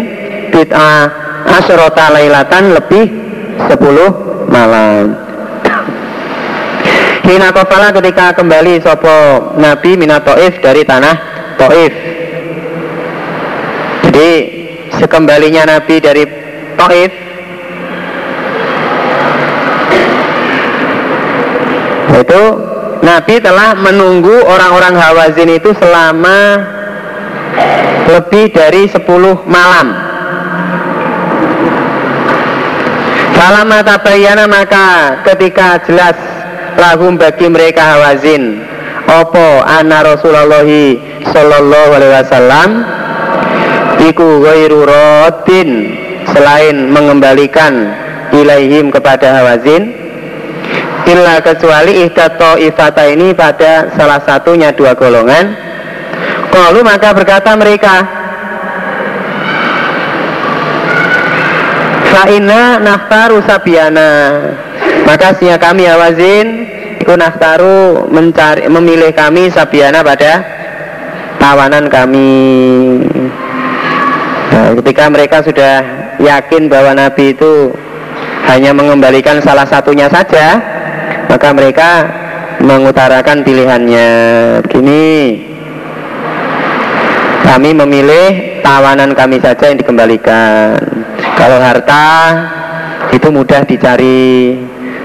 bid'ah asyrota lailatan lebih 10 malam. Hina kofala ketika kembali sopo Nabi minat Taif dari tanah Taif. Jadi sekembalinya Nabi dari Taif itu Nabi telah menunggu orang-orang Hawazin itu selama lebih dari 10 malam. Falamma tabayyana maka ketika jelas lahum bagi mereka Hawazin opo anna Rasulullah sallallahu alaihi wasallam iku ghairu selain mengembalikan ilaihim kepada Hawazin illa kecuali ihdato ifata ini pada salah satunya dua golongan. Kalau maka berkata mereka Fa'ina naftaru sabiana Maka sinya kami awazin Iku naftaru mencari, memilih kami sabiana pada tawanan kami. Nah, Ketika mereka sudah yakin bahwa Nabi itu hanya mengembalikan salah satunya saja maka mereka mengutarakan pilihannya. Begini. Kami memilih tawanan kami saja yang dikembalikan. Kalau harta itu mudah dicari.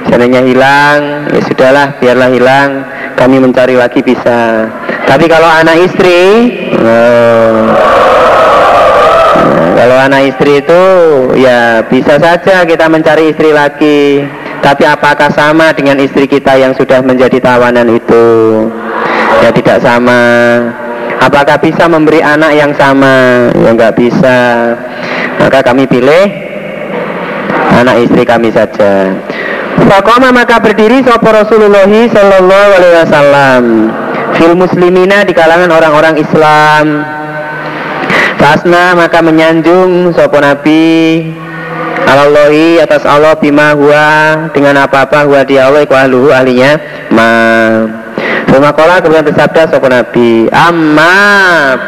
Seandainya hilang ya sudahlah biarlah hilang. Kami mencari lagi bisa. Tapi kalau anak istri oh, kalau anak istri itu ya bisa saja kita mencari istri lagi tapi apakah sama dengan istri kita yang sudah menjadi tawanan itu? Ya tidak sama. Apakah bisa memberi anak yang sama? Ya nggak bisa. Maka kami pilih anak istri kami saja. Fakoma maka berdiri sopo Rasulullah Sallallahu Alaihi Wasallam fil muslimina di kalangan orang-orang Islam. Fasna maka menyanjung sopo Nabi Alallahi atas Allah bima huwa dengan apa-apa huwa dia Allah iku ahluhu ahlinya. Ma. Sumakola kemudian bersabda sopo Nabi? Amma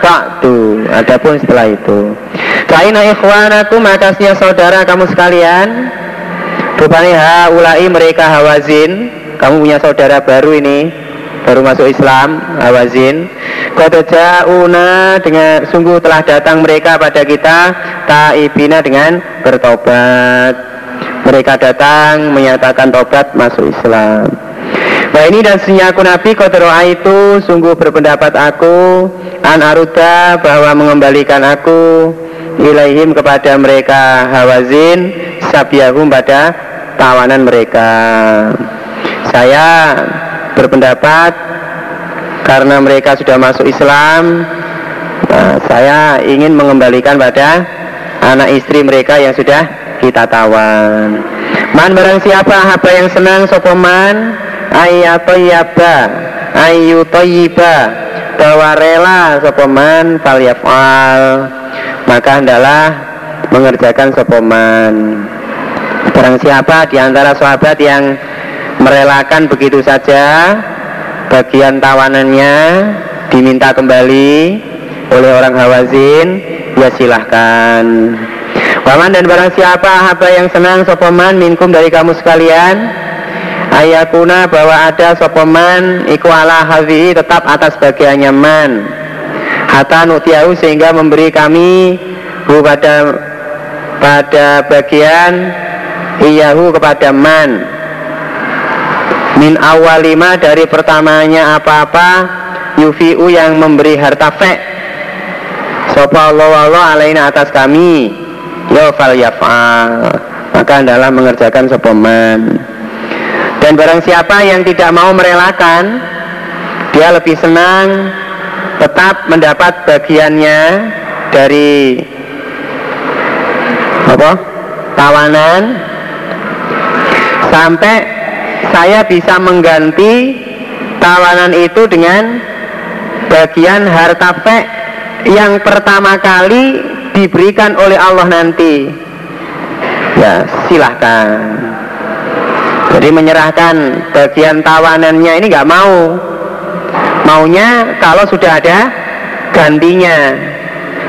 ba'du. Adapun setelah itu. Kaina ikhwanakum atasnya saudara kamu sekalian. Rupanya haulai mereka hawazin. Kamu punya saudara baru ini baru masuk Islam Hawazin. Una dengan sungguh telah datang mereka pada kita Taibina dengan bertobat. Mereka datang menyatakan tobat masuk Islam. Nah ini dan aku Nabi Kodoa itu sungguh berpendapat aku An aruda bahwa mengembalikan aku Ilaihim kepada mereka Hawazin Sabiyahum pada tawanan mereka. Saya berpendapat karena mereka sudah masuk Islam nah, saya ingin mengembalikan pada anak istri mereka yang sudah kita tawan. Man barang siapa apa yang senang sopoman ayatoyaba ayutoyiba bahwa rela sopoman falyafal maka hendaklah mengerjakan sopoman barang siapa di antara sahabat yang merelakan begitu saja. Bagian tawanannya diminta kembali oleh orang Hawazin. Ya silahkan. Paman dan barang siapa apa yang senang sopoman minkum dari kamu sekalian. Ayakuna bahwa ada sopoman iku ala tetap atas bagiannya man. Hatta nutiahu sehingga memberi kami hu pada pada bagian iyahu kepada man min awalima dari pertamanya apa-apa yufiu yang memberi harta fe. Sopa Allah Allah alaina atas kami. Ya fal yaf'al. Maka adalah mengerjakan sopoman dan barang siapa yang tidak mau merelakan dia lebih senang tetap mendapat bagiannya dari apa? Tawanan. Sampai saya bisa mengganti tawanan itu dengan bagian harta fek yang pertama kali diberikan oleh Allah nanti. Ya silahkan. Jadi menyerahkan bagian tawanannya ini nggak mau. Maunya kalau sudah ada gantinya.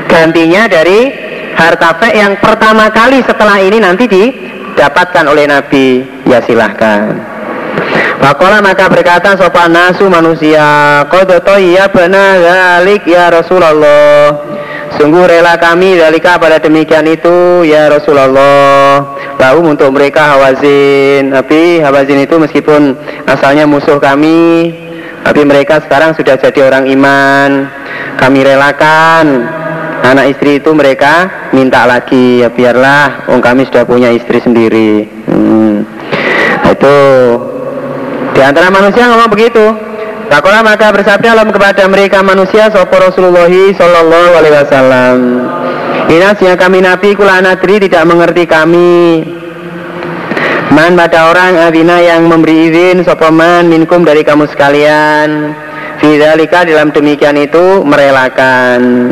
Gantinya dari harta fek yang pertama kali setelah ini nanti didapatkan oleh Nabi. Ya silahkan Pakola maka berkata sopan nasu manusia Kodoto iya benar galik ya Rasulullah Sungguh rela kami dalika pada demikian itu ya Rasulullah Lalu untuk mereka Hawazin Tapi Hawazin itu meskipun asalnya musuh kami tapi mereka sekarang sudah jadi orang iman. Kami relakan anak istri itu mereka minta lagi ya biarlah oh kami sudah punya istri sendiri hmm. Nah, itu di antara manusia ngomong begitu. Takola maka bersabda alam kepada mereka manusia sopo Rasulullah Sallallahu Alaihi Wasallam. Inasnya kami Nabi kula nadri tidak mengerti kami. Man pada orang adina yang memberi izin sopaman minkum dari kamu sekalian. Fidalika dalam demikian itu merelakan.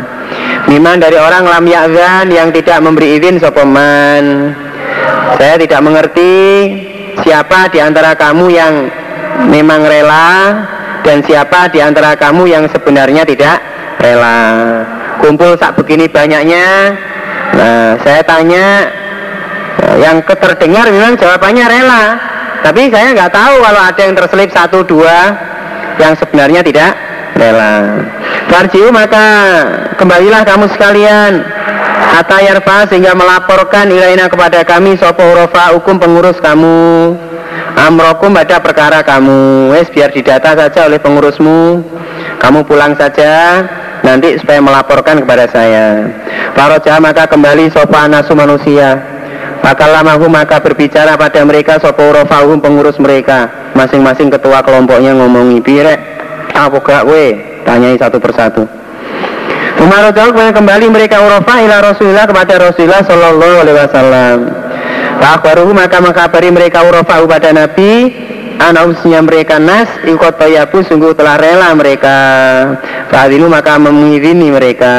Miman dari orang lam ya'zan yang tidak memberi izin sopaman Saya tidak mengerti siapa di antara kamu yang memang rela. Dan siapa di antara kamu yang sebenarnya tidak rela? Kumpul sak begini banyaknya. Nah saya tanya yang keterdengar memang jawabannya rela. Tapi saya nggak tahu kalau ada yang terselip satu dua yang sebenarnya tidak rela. Farjiu maka kembalilah kamu sekalian. Atayarfa sehingga melaporkan ilaina kepada kami Sopo hukum pengurus kamu Amrokum pada perkara kamu. Wes biar didata saja oleh pengurusmu. Kamu pulang saja Nanti supaya melaporkan kepada saya. Faroja maka kembali sopa nasu manusia. Fakalamahu maka berbicara pada mereka Sopurofahum pengurus mereka. Masing-masing ketua kelompoknya ngomongi Pirek apa gak we? Tanyai satu persatu. Umar kemudian kembali mereka urofa ila Rasulullah kepada Rasulullah Sallallahu Alaihi Wasallam Fakbaruhu maka mengkabari mereka urofa pada Nabi. Anausnya mereka nas ikut toyabu sungguh telah rela mereka. Fadilu maka mengirini mereka.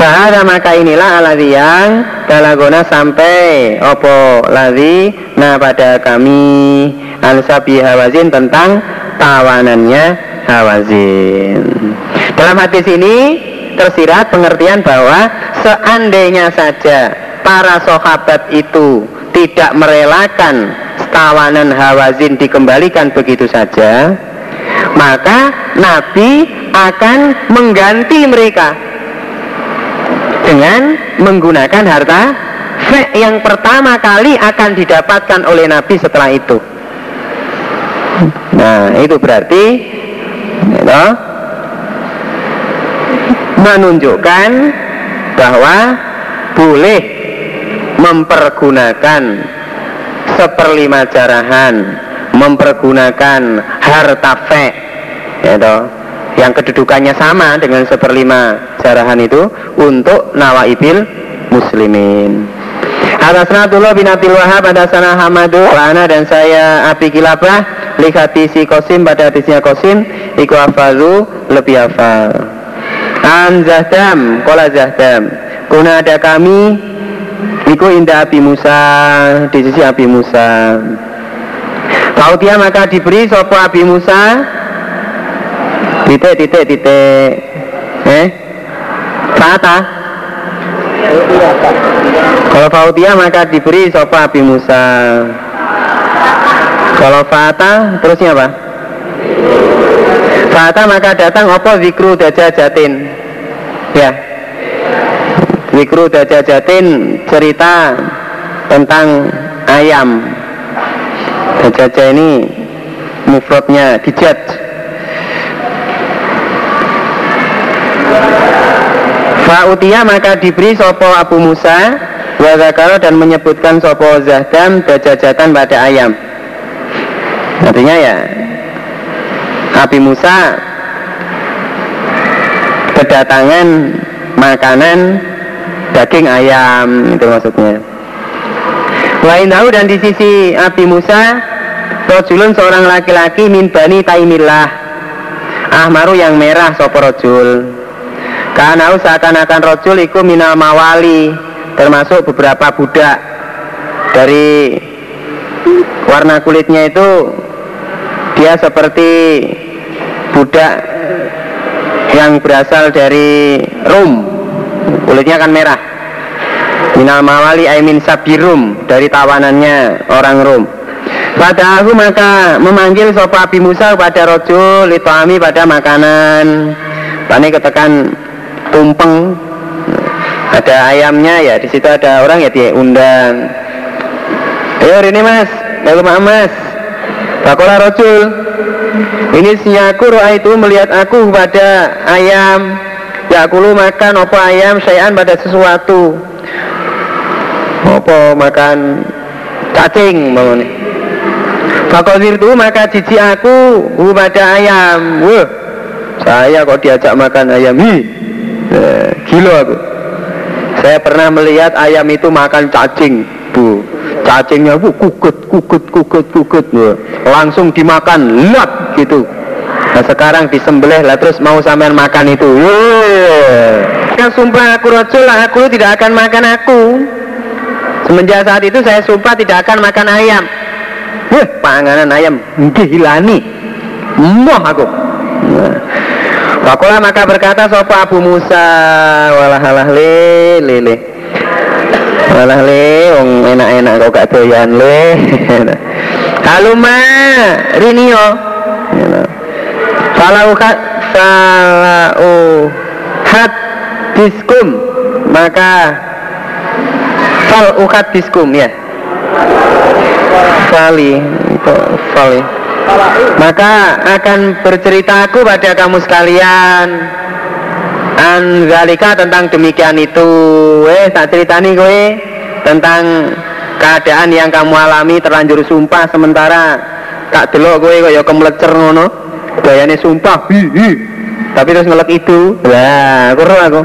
Fahada maka inilah aladhi yang Dalagona sampai Opo ladhi Nah pada kami. Ansabi Hawazin tentang Tawanannya Hawazin. Dalam hadis ini Tersirat pengertian bahwa Seandainya saja Para sahabat itu Tidak merelakan Tawanan Hawazin dikembalikan begitu saja Maka Nabi akan mengganti mereka dengan menggunakan harta fek yang pertama kali akan didapatkan oleh Nabi setelah itu. Nah, itu berarti you menunjukkan bahwa boleh mempergunakan seperlima jarahan, mempergunakan harta fek, ya yang kedudukannya sama dengan seperlima jarahan itu untuk nawaibil muslimin. Atasna Abdullah bin Abdul Wahab pada sana Hamadu Lana dan saya Abi Kilabah. Lihat si Kosim pada hadisnya Kosim Iku afalu lebih hafal An Zahdam Kola Zahdam. Kuna ada kami Iku indah Abi Musa Di sisi Abi Musa. Kau dia maka diberi sopo Abi Musa? Titik titik titik. Eh? Fata? Kalau Fautia maka diberi sopa Abi Musa. Kalau Fata terusnya apa? Fata maka datang opo zikru jatin ya. Zikru jatin cerita tentang ayam. Dajaja ini mufrodnya dijat. Fa'utia maka diberi sopo Abu Musa Wazakaro dan menyebutkan sopo Zahdam Dajajatan pada ayam. Artinya ya Abi Musa Kedatangan makanan daging ayam Itu maksudnya. Lain tahu dan di sisi Abi Musa Rojulun seorang laki-laki min bani taimillah Ahmaru yang merah sopo rojul Karena seakan-akan rojul iku minal mawali Termasuk beberapa budak Dari warna kulitnya itu Dia seperti budak yang berasal dari Rum Kulitnya kan merah Minal mawali aimin sabirum Dari tawanannya orang Rum pada aku maka memanggil sopa Abi Musa pada rojo litoami pada makanan. Tani ketekan tumpeng. Ada ayamnya ya di situ ada orang ya dia undang. Ayo ini mas, ayo mas. Bakola rojul. Ini sinyaku roa itu melihat aku pada ayam. Ya aku lu makan apa ayam sayan pada sesuatu. Apa makan cacing mau nih. Fakodir itu maka cici aku pada ayam. Wah, saya kok diajak makan ayam. Hi, eh, gila aku. Saya pernah melihat ayam itu makan cacing, bu. Cacingnya bu kukut, kukut, kukut, kukut. Wah. Langsung dimakan, lap gitu. Nah sekarang disembelih lah terus mau sampean makan itu. Kan sumpah aku rojul lah aku tidak akan makan aku. Semenjak saat itu saya sumpah tidak akan makan ayam. Wah, panganan ayam dihilani. Moh aku. Wakola maka berkata sopa Abu Musa walah halah le le wong enak-enak kok gak doyan le. Haluma Rinio Falau hat Falau hat diskum. Maka fal ukat diskum ya. Fali. Fali? Maka akan bercerita aku pada kamu sekalian Anzalika tentang demikian itu. Eh tak ceritani gue Tentang keadaan yang kamu alami terlanjur sumpah sementara tak delok gue kaya kemelecer ngono. Gayane sumpah hi, hi. tapi terus ngelek itu. Lah kurang aku.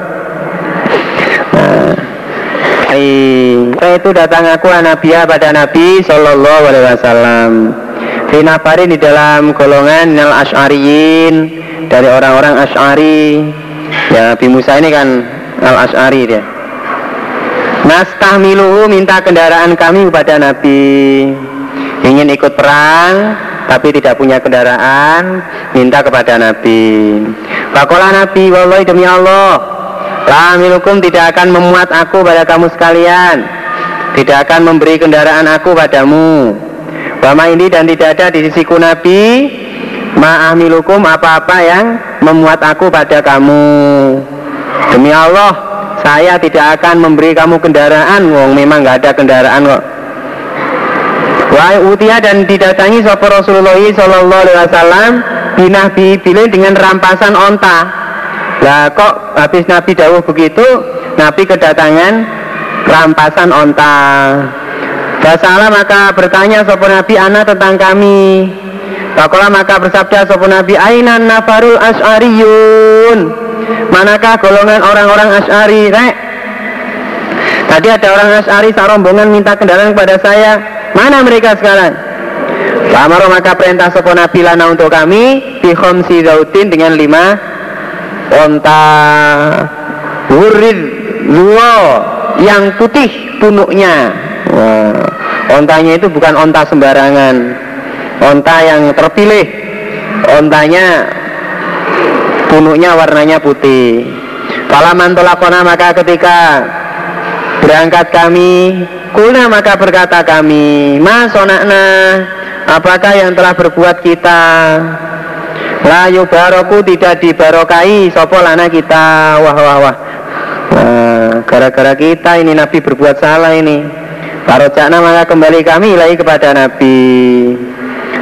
Nah, itu datang aku Nabiya pada Nabi Sallallahu Alaihi Wasallam. Finafarin di dalam golongan Nal Ash'ariyin Dari orang-orang Ash'ari Ya Nabi Musa ini kan Al Ash'ari dia. Nastahmiluhu minta kendaraan kami kepada Nabi. Ingin ikut perang Tapi tidak punya kendaraan Minta kepada Nabi. Fakolah Nabi Wallahi demi Allah Lamilukum tidak akan memuat aku pada kamu sekalian. Tidak akan memberi kendaraan aku padamu. Wama ini dan tidak ada di sisiku Nabi. Ma'amilukum apa-apa yang memuat aku pada kamu Demi Allah Saya tidak akan memberi kamu kendaraan Wong memang nggak ada kendaraan kok Wahai utia dan didatangi sopo Rasulullah Sallallahu Alaihi Wasallam Binah bilin dengan rampasan onta lah kok habis Nabi dawuh begitu, Nabi kedatangan rampasan onta. Basalah maka bertanya sopo Nabi Ana tentang kami. Pakola maka bersabda sopo Nabi Ainan nafarul as'ariyun Manakah golongan orang-orang as'ari Rek? Tadi ada orang as'ari rombongan minta kendaraan kepada saya. Mana mereka sekarang? Amaro maka perintah sopo Nabi lana untuk kami si zautin dengan lima onta wurid luo yang putih punuknya. Wah, ontanya itu bukan onta sembarangan onta yang terpilih. Ontanya punuknya warnanya putih. Kalau mantolakona maka ketika berangkat kami kuna maka berkata kami masonakna apakah yang telah berbuat kita? Layu baroku tidak dibarokai Sopo lana kita? Wah wah wah. Gara-gara kita ini Nabi berbuat salah ini. Barocana maka kembali kami lagi kepada Nabi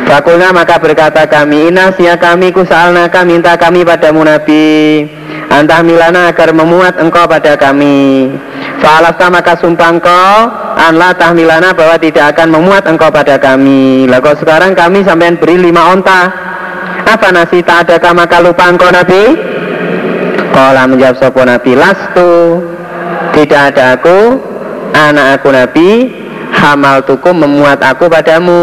Fakulna maka berkata kami Inasya kami kusalnaka minta kami padamu Nabi. Antah milana agar memuat engkau pada kami. Fa'alasta maka sumpah engkau Anla tahmilana bahwa tidak akan memuat engkau pada kami. Lalu sekarang kami sampai beri lima onta? Apa nasi tak ada maka lupa engkau Nabi? Kala menjawab sopo Nabi Lastu. Tidak ada aku Anak aku Nabi. Hamal tuku memuat aku padamu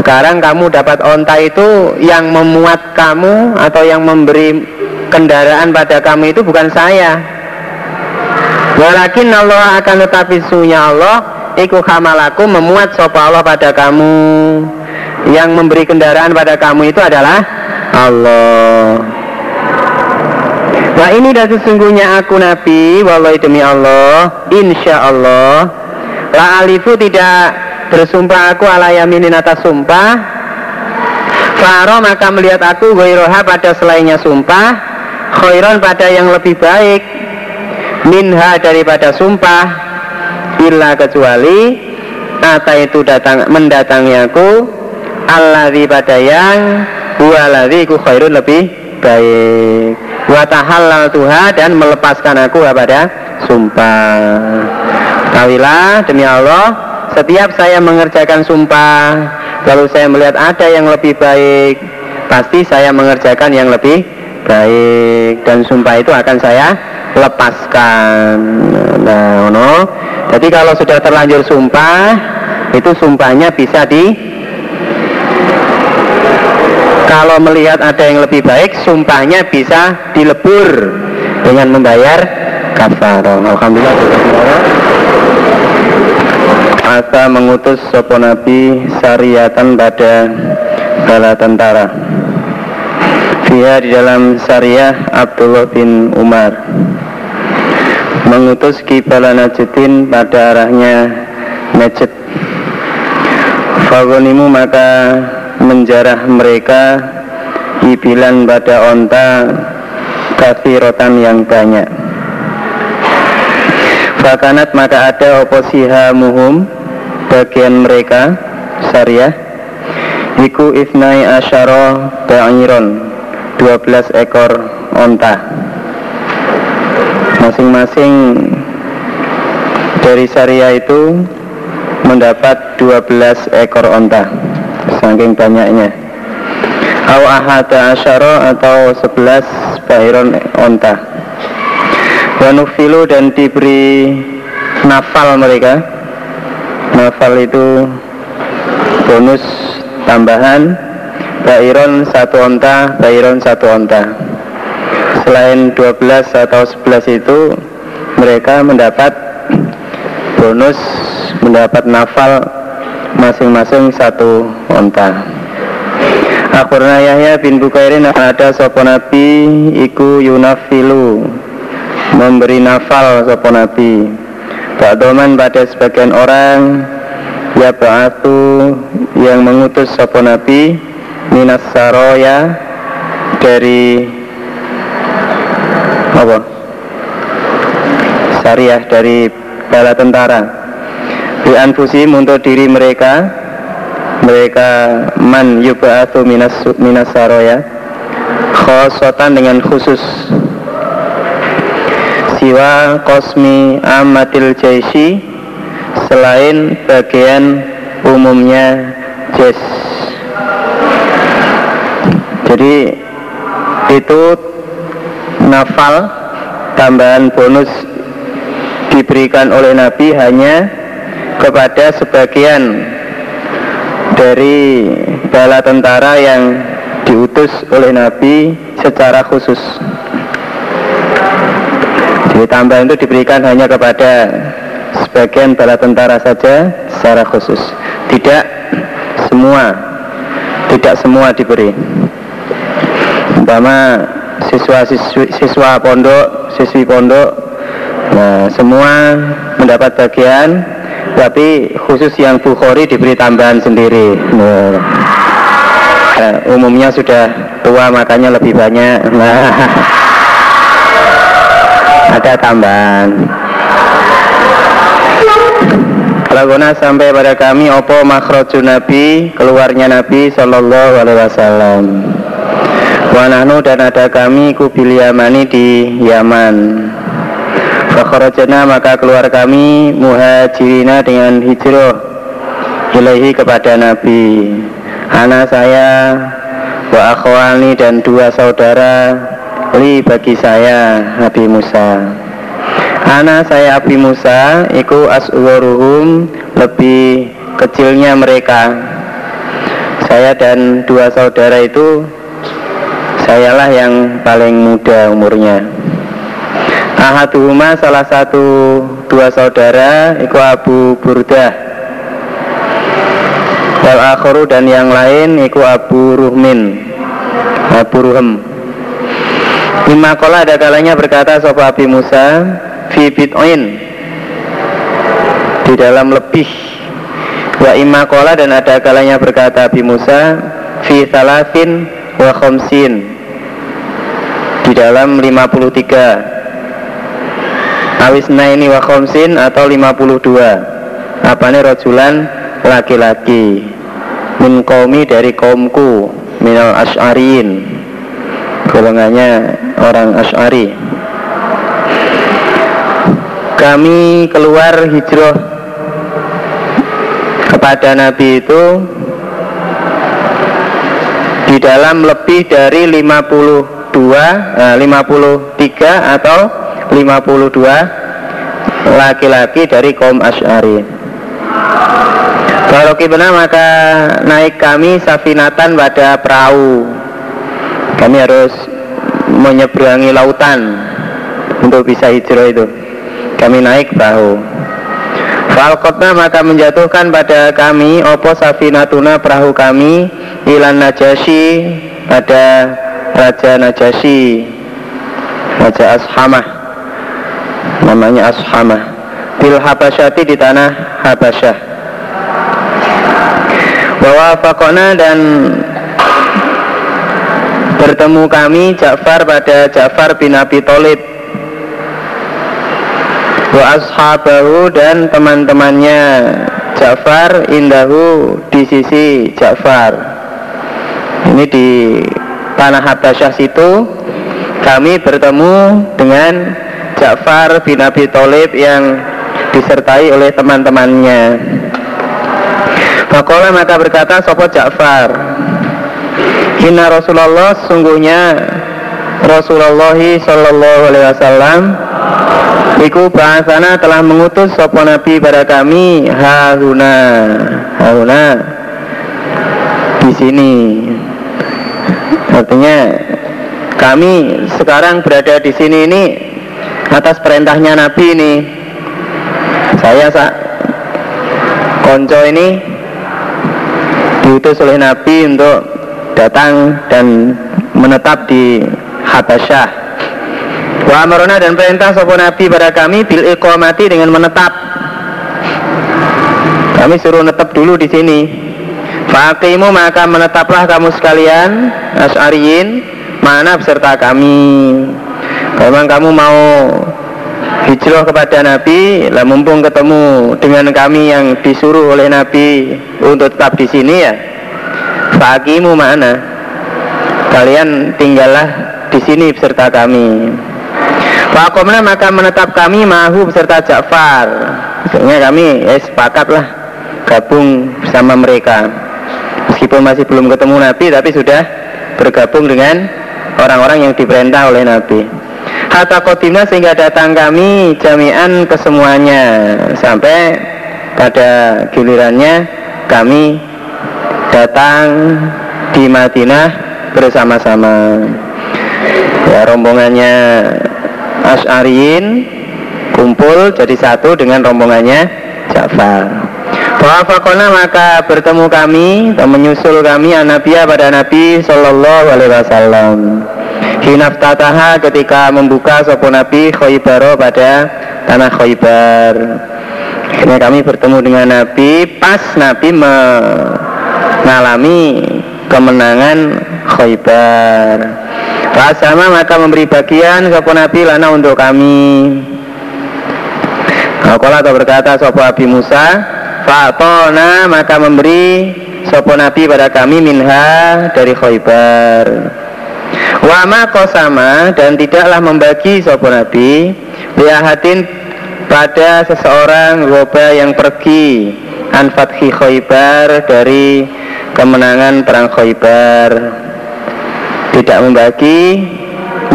sekarang kamu dapat onta itu yang memuat kamu atau yang memberi kendaraan pada kamu itu bukan saya. Walakin Allah akan tetapi sunya Allah Iku hamalaku memuat sopa Allah pada kamu. Yang memberi kendaraan pada kamu itu adalah Allah. Nah ini dan sesungguhnya aku Nabi. Wallahi demi Allah Insya Allah La alifu tidak bersumpah aku ala yaminin atas sumpah. Faro maka melihat aku Goiroha pada selainnya sumpah. Khairon pada yang lebih baik. Minha daripada sumpah. Illa kecuali Ata itu datang mendatangi aku. Alladhi pada yang Huwaladhi ku khairun lebih baik. Wa tahallal tuha dan melepaskan aku kepada sumpah. Tawilah demi Allah setiap saya mengerjakan sumpah Lalu saya melihat ada yang lebih baik Pasti saya mengerjakan yang lebih baik. Dan sumpah itu akan saya lepaskan. Nah, no. Jadi kalau sudah terlanjur sumpah Itu sumpahnya bisa di Kalau melihat ada yang lebih baik Sumpahnya bisa dilebur Dengan membayar kafarah Alhamdulillah Asa mengutus sopo nabi syariatan pada bala tentara. Dia di dalam syariah Abdullah bin Umar. Mengutus kibala Najdin pada arahnya Najd. Fagonimu maka menjarah mereka Ibilan pada onta Kafirotan yang banyak. Fakanat maka ada oposiha muhum bagian mereka syariah Iku ifnai asyara ba'iron 12 ekor onta. Masing-masing dari syariah itu mendapat 12 ekor onta Saking banyaknya. Au ahata asyara atau 11 ba'iron onta. Wanufilu dan diberi nafal mereka Nafal itu bonus tambahan Bairon satu onta, Bairon satu onta. Selain 12 atau 11 itu Mereka mendapat bonus Mendapat nafal masing-masing satu onta. Akhirnya Yahya bin Bukairin ada sopo nabi Iku yunafilu Memberi nafal sopo nabi Ba'doman pada sebagian orang Ya ba'atu yang mengutus sopo nabi Minas saroya Dari Apa? Syariah dari bala tentara Di anfusim untuk diri mereka Mereka Man yuba'atu minas, minas saroya Khosotan dengan khusus siwa kosmi amatil jaisi selain bagian umumnya jes jadi itu nafal tambahan bonus diberikan oleh Nabi hanya kepada sebagian dari bala tentara yang diutus oleh Nabi secara khusus. Jadi tambahan itu diberikan hanya kepada sebagian bala tentara saja secara khusus. Tidak semua, tidak semua diberi. Umpama siswa siswi, siswa pondok, siswi pondok, nah semua mendapat bagian, tapi khusus yang Bukhari diberi tambahan sendiri. Nah, umumnya sudah tua makanya lebih banyak. Nah, ada tambahan. Laguna sampai pada kami opo makroju Nabi keluarnya Nabi Shallallahu Alaihi Wasallam. Wanahnu dan ada kami kubil Yamani di Yaman. Fakhrajana maka keluar kami muhajirina dengan hijrah ilahi kepada Nabi. Anak saya wa akhwani dan dua saudara li bagi saya Nabi Musa. Anak saya Nabi Musa iku aswaruhum lebih kecilnya mereka. Saya dan dua saudara itu sayalah yang paling muda umurnya. Ahaduhuma salah satu dua saudara Iku Abu Burdah Wal akharu dan yang lain Iku Abu Ruhmin. Abu Ruhem Lima kola ada kalanya berkata Sofa Abi Musa Fi bit'oin Di dalam lebih. Wa imma kola dan ada kalanya berkata Abi Musa Fi salafin wa khomsin Di dalam 53 Awisna ini wa khomsin atau 52 Apa nih rojulan laki-laki. Min kaumi dari kaumku Minal ash'ariin Golongannya orang ash'ari Kami keluar hijrah Kepada Nabi itu Di dalam lebih dari 52 eh, 53 atau 52 laki-laki dari kaum. Kalau kibna maka naik kami safinatan pada perahu. Kami harus menyeberangi lautan untuk bisa hijrah itu. Kami naik perahu. Falkotna maka menjatuhkan pada kami opo safinatuna perahu kami ilan najasi pada Raja Najasi Raja Ashamah namanya Ashamah bil Habasyati di tanah Habasyah bahwa Fakona dan bertemu kami Ja'far pada Ja'far bin Abi Thalib. Wa ashabahu dan teman-temannya. Ja'far indahu di sisi Ja'far. Ini di tanah Habasyah situ. Kami bertemu dengan Ja'far bin Abi Thalib yang disertai oleh teman-temannya. Fakola maka berkata Sopo Ja'far Hina Rasulullah sungguhnya Rasulullah Sallallahu Alaihi Wasallam Iku bahasana telah mengutus Sopo Nabi pada kami Haruna. Haruna di sini. Artinya kami sekarang berada di sini ini atas perintahnya Nabi ini. Saya sak konco ini diutus oleh Nabi untuk datang dan menetap di Habasyah. Wa amarona dan perintah sopo Nabi pada kami bil iqamati dengan menetap. Kami suruh menetap dulu di sini. Fakimu maka menetaplah kamu sekalian As'ariyin mana beserta kami. Memang kamu mau hijrah kepada Nabi, lah mumpung ketemu dengan kami yang disuruh oleh Nabi untuk tetap di sini ya. Fakimu mana? Kalian tinggallah di sini beserta kami. Fakomna maka menetap kami mahu beserta Ja'far. Maksudnya kami ya sepakatlah gabung bersama mereka. Meskipun masih belum ketemu Nabi tapi sudah bergabung dengan orang-orang yang diperintah oleh Nabi. Hatta kotina sehingga datang kami jami'an kesemuanya Sampai pada gilirannya kami datang di Madinah bersama-sama. Ya rombongannya Ash'ariyin kumpul jadi satu dengan rombongannya Ja'far. Fakona maka bertemu kami dan menyusul kami Anabiya pada Nabi Sallallahu Alaihi Wasallam. Hinaftataha ketika membuka sopo Nabi Khoybaro pada tanah Khoybar Akhirnya kami bertemu dengan Nabi Pas Nabi mengalami kemenangan Khoybar sama maka memberi bagian sopo Nabi lana untuk kami. Kalau atau berkata sopo Nabi Musa Fatona maka memberi sopo Nabi pada kami minha dari Khoybar Wama kosama dan tidaklah membagi sopo nabi liahatin pada seseorang roba yang pergi an fathi khaybar dari kemenangan perang khaybar. Tidak membagi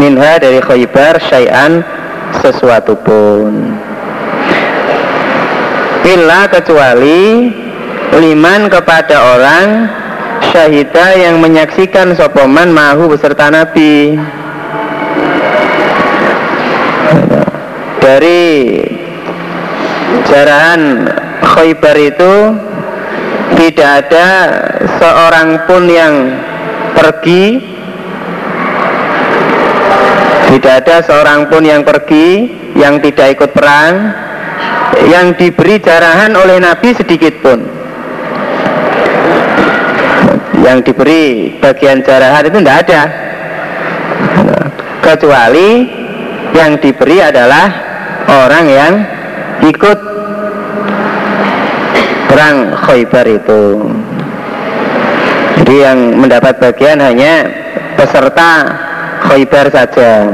minha dari khaybar syai'an sesuatu pun. Illa kecuali liman kepada orang syahida yang menyaksikan sopoman mahu beserta Nabi. Dari jarahan Khaybar itu tidak ada seorang pun yang pergi. Tidak ada seorang pun yang pergi yang tidak ikut perang. Yang diberi jarahan oleh Nabi sedikit pun. Yang diberi bagian jarahan itu tidak ada. Kecuali yang diberi adalah orang yang ikut perang Khaybar itu. Jadi yang mendapat bagian hanya peserta Khaybar saja.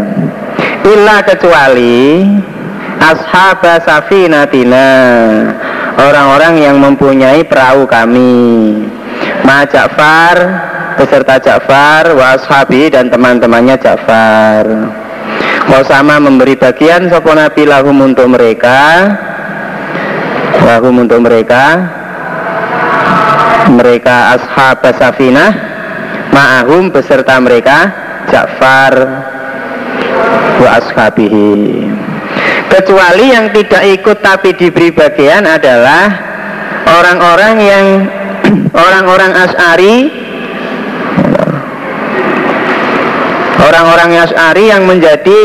Illa kecuali ashab safinatina orang-orang yang mempunyai perahu kami. Ma Ja'far beserta Ja'far wa ashabi dan teman-temannya Ja'far. Sama memberi bagian sopo Nabi lahum untuk mereka lahum untuk mereka. Mereka ashab safinah ma'ahum beserta mereka Ja'far wa ashabihi. Kecuali yang tidak ikut tapi diberi bagian adalah orang-orang yang orang-orang As'ari orang-orang As'ari yang menjadi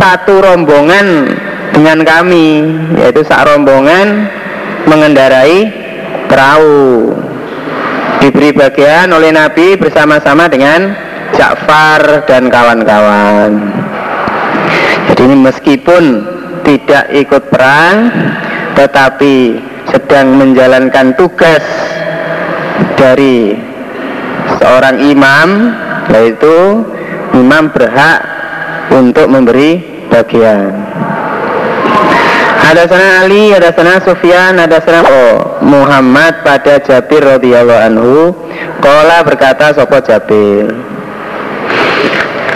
satu rombongan dengan kami yaitu sak rombongan mengendarai perahu. Diberi bagian oleh Nabi bersama-sama dengan Ja'far dan kawan-kawan. Jadi ini meskipun tidak ikut perang tetapi sedang menjalankan tugas dari seorang imam yaitu imam berhak untuk memberi bagian ada sana Ali, ada sana Sufyan, ada sana oh, Muhammad pada Jabir radhiyallahu anhu. Kola berkata sopo Jabir.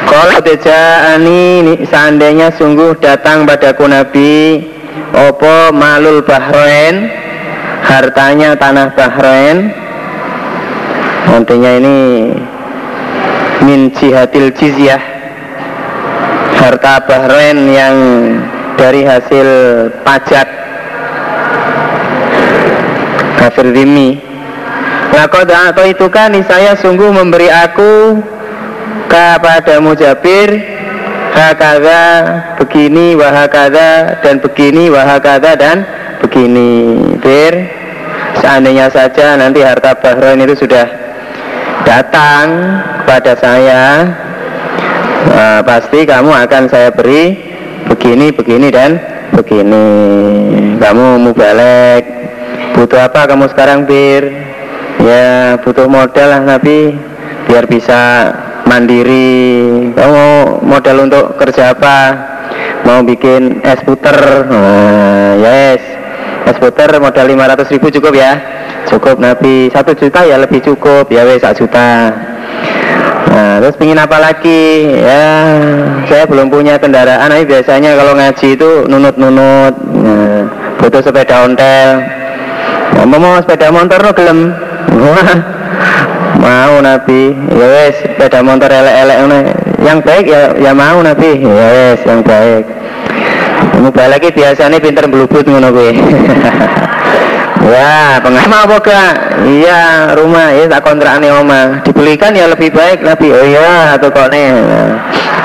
Kola ani seandainya sungguh datang padaku Nabi Opo malul Bahrain Hartanya tanah Bahrain Nantinya ini min jihatil jizyah harta Bahrain yang dari hasil pajak. Kafir dimi Lakot atau itu kan saya sungguh memberi aku kepada Mujabir hakada begini wahakada dan begini wahakada dan begini. Bir seandainya saja nanti harta Bahrain itu sudah datang kepada saya uh, pasti kamu akan saya beri begini begini dan. Begini. Kamu mau balik butuh apa kamu sekarang bir? Ya butuh modal lah nabi. Biar bisa mandiri. Kamu modal untuk kerja apa? Mau bikin es puter. Nah, yes. Es puter modal 500 ribu cukup ya? Cukup Nabi. Satu juta ya lebih cukup. Ya wes juta nah terus pingin apa lagi? Ya saya belum punya kendaraan. Tapi biasanya kalau ngaji itu nunut-nunut nah, butuh sepeda ontel. Nah, mau sepeda motor no gelem. Mau Nabi. Ya wes sepeda motor elek-elek yang baik ya ya mau Nabi. Ya wes yang baik. Mudah lagi biasanya pinter belubut ngono gue Wah, pengama apa gak? Iya, rumah ya tak kontrak nih oma. Dibelikan ya lebih baik lebih. Oh iya, atau kok nih.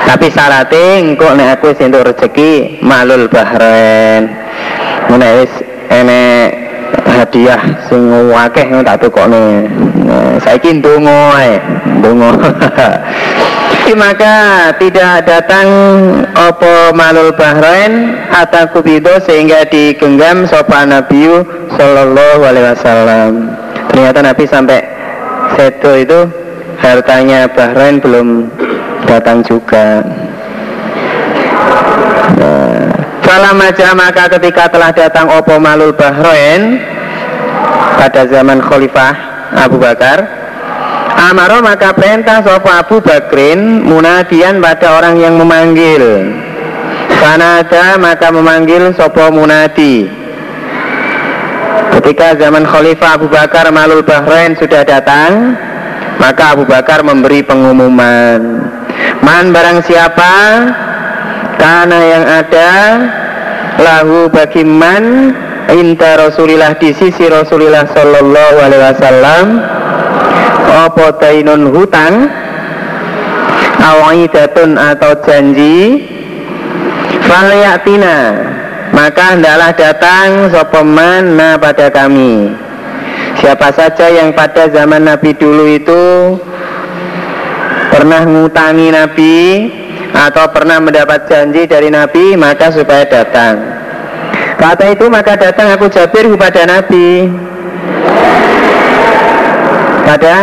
Tapi syaratnya kok nih aku untuk rezeki malul Bahrain. Mana wis enek hadiah sing akeh tak tukokne. Nah, saiki ndonga ae. Ndonga. maka tidak datang opo malul bahrain atau kubido sehingga digenggam sopan Nabi Sallallahu Alaihi Wasallam. Ternyata Nabi sampai seto itu hartanya Bahrain belum datang juga nah, Fala maka ketika telah datang Opo Malul Bahrain pada zaman Khalifah Abu Bakar Amaro maka perintah Sopo Abu Bakrin munadian pada orang yang memanggil. Fanada maka memanggil Sopo Munadi. Ketika zaman Khalifah Abu Bakar Malul Bahrain sudah datang Maka Abu Bakar memberi pengumuman. Man barang siapa Karena yang ada lahu bagi man inta Rasulillah di sisi Rasulillah sallallahu alaihi wasallam apa tainun hutang? Awaidatun atau janji? Falyatina maka hendaklah datang sopeman na pada kami? Siapa saja yang pada zaman Nabi dulu itu pernah ngutangi Nabi atau pernah mendapat janji dari Nabi maka supaya datang. Kata itu maka datang aku Jabir kepada Nabi pada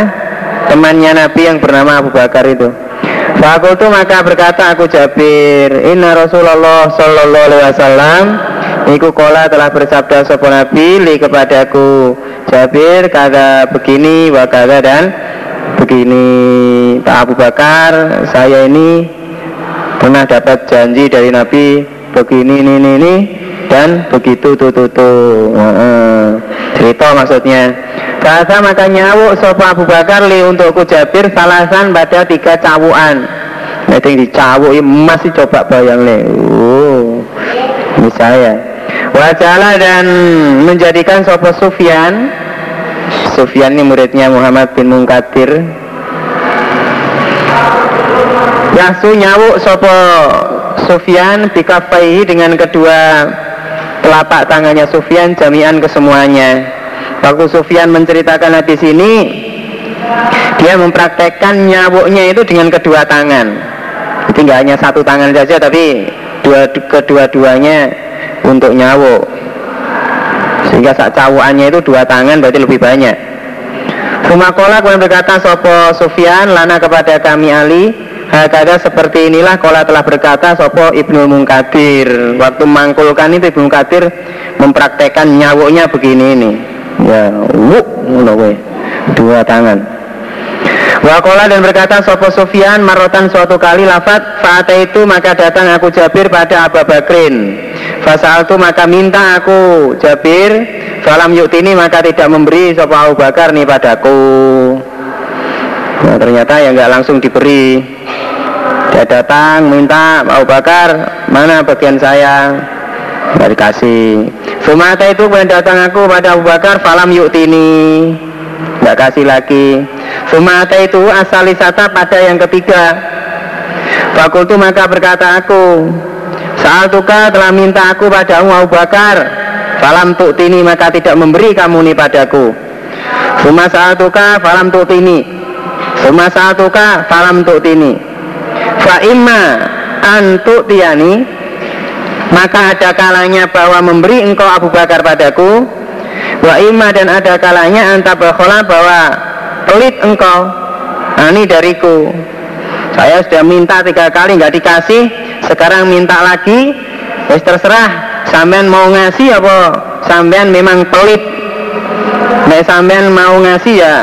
temannya Nabi yang bernama Abu Bakar itu. Fakultu maka berkata aku Jabir Inna Rasulullah Sallallahu Alaihi Wasallam Iku kola telah bersabda sopo Nabi li kepadaku. Jabir kata begini wakada dan begini. Pak Abu Bakar saya ini pernah dapat janji dari Nabi begini ini ini, ini dan begitu tuh tuh tuh uh, cerita maksudnya Kata maka nyawuk sopa Abu Bakar li untukku Jabir salasan pada tiga cawuan Nanti dicawuk masih coba bayang le. Oh, Ini saya Wajala dan menjadikan sopa Sufyan. Sufyan ini muridnya Muhammad bin Munkadir. Yasu nyawuk sopo Sufyan dikafaihi dengan kedua telapak tangannya Sufyan jami'an kesemuanya. Waktu Sufyan menceritakan hadis ini, dia mempraktekkan nyawuknya itu dengan kedua tangan. Jadi hanya satu tangan saja, tapi dua kedua-duanya untuk nyawuk. Sehingga saat cawuannya itu dua tangan berarti lebih banyak. Rumah kolak yang berkata Sopo Sufyan lana kepada kami Ali Hakada seperti inilah kola telah berkata Sopo Ibnu Mungkadir Waktu mangkulkan itu Ibnu Mungkadir Mempraktekkan nyawuknya begini ini Ya wuk Dua tangan. Wakola dan berkata Sopo Sufyan marotan suatu kali lafat Fa'ata itu maka datang aku Jabir pada Abu Bakrin. Fasal itu maka minta aku Jabir Falam yuktini maka tidak memberi Sopo Abu Bakar nih padaku. Nah, ternyata ya nggak langsung diberi. Dia datang minta Abu Bakar mana bagian saya? Nggak dikasih Sumata itu kemudian datang aku pada Abu Bakar falam yuktini nggak kasih lagi. Sumata itu asal wisata pada yang ketiga. Fakultu maka berkata aku Saat tuka telah minta aku pada Abu Bakar. Falam tuktini maka tidak memberi kamu nih padaku. Suma saat tuka falam tuktini Suma saat tuka falam tuktini fa imma antuk tiani maka ada kalanya bahwa memberi engkau Abu Bakar padaku wa imma dan ada kalanya antabakhola bahwa pelit engkau. Nah, ini dariku. Saya sudah minta tiga kali nggak dikasih. Sekarang minta lagi. Wis terserah sampean mau ngasih apa? Sampean memang pelit. Nek sampean mau ngasih ya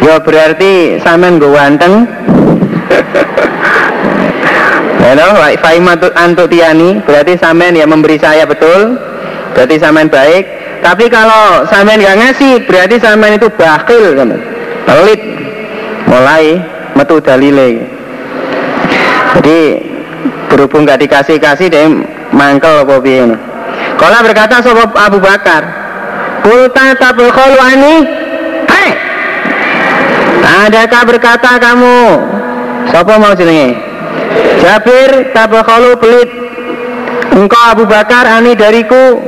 ya berarti sampean gue ganteng Hello, faimatut antuk tiani. Berarti sampean yang memberi saya betul, berarti sampean baik. Tapi kalau sampean nggak ngasih, berarti sampean itu bakhil, pelit. Mulai metu dalile. Jadi berhubung nggak dikasih kasih dia mangkel apa piye Kalau berkata sobat Abu Bakar, Kulta tabul ani Hei! Adakah berkata kamu? Sopo mau jenenge Jabir tabakhalu pelit Engkau Abu Bakar ani dariku.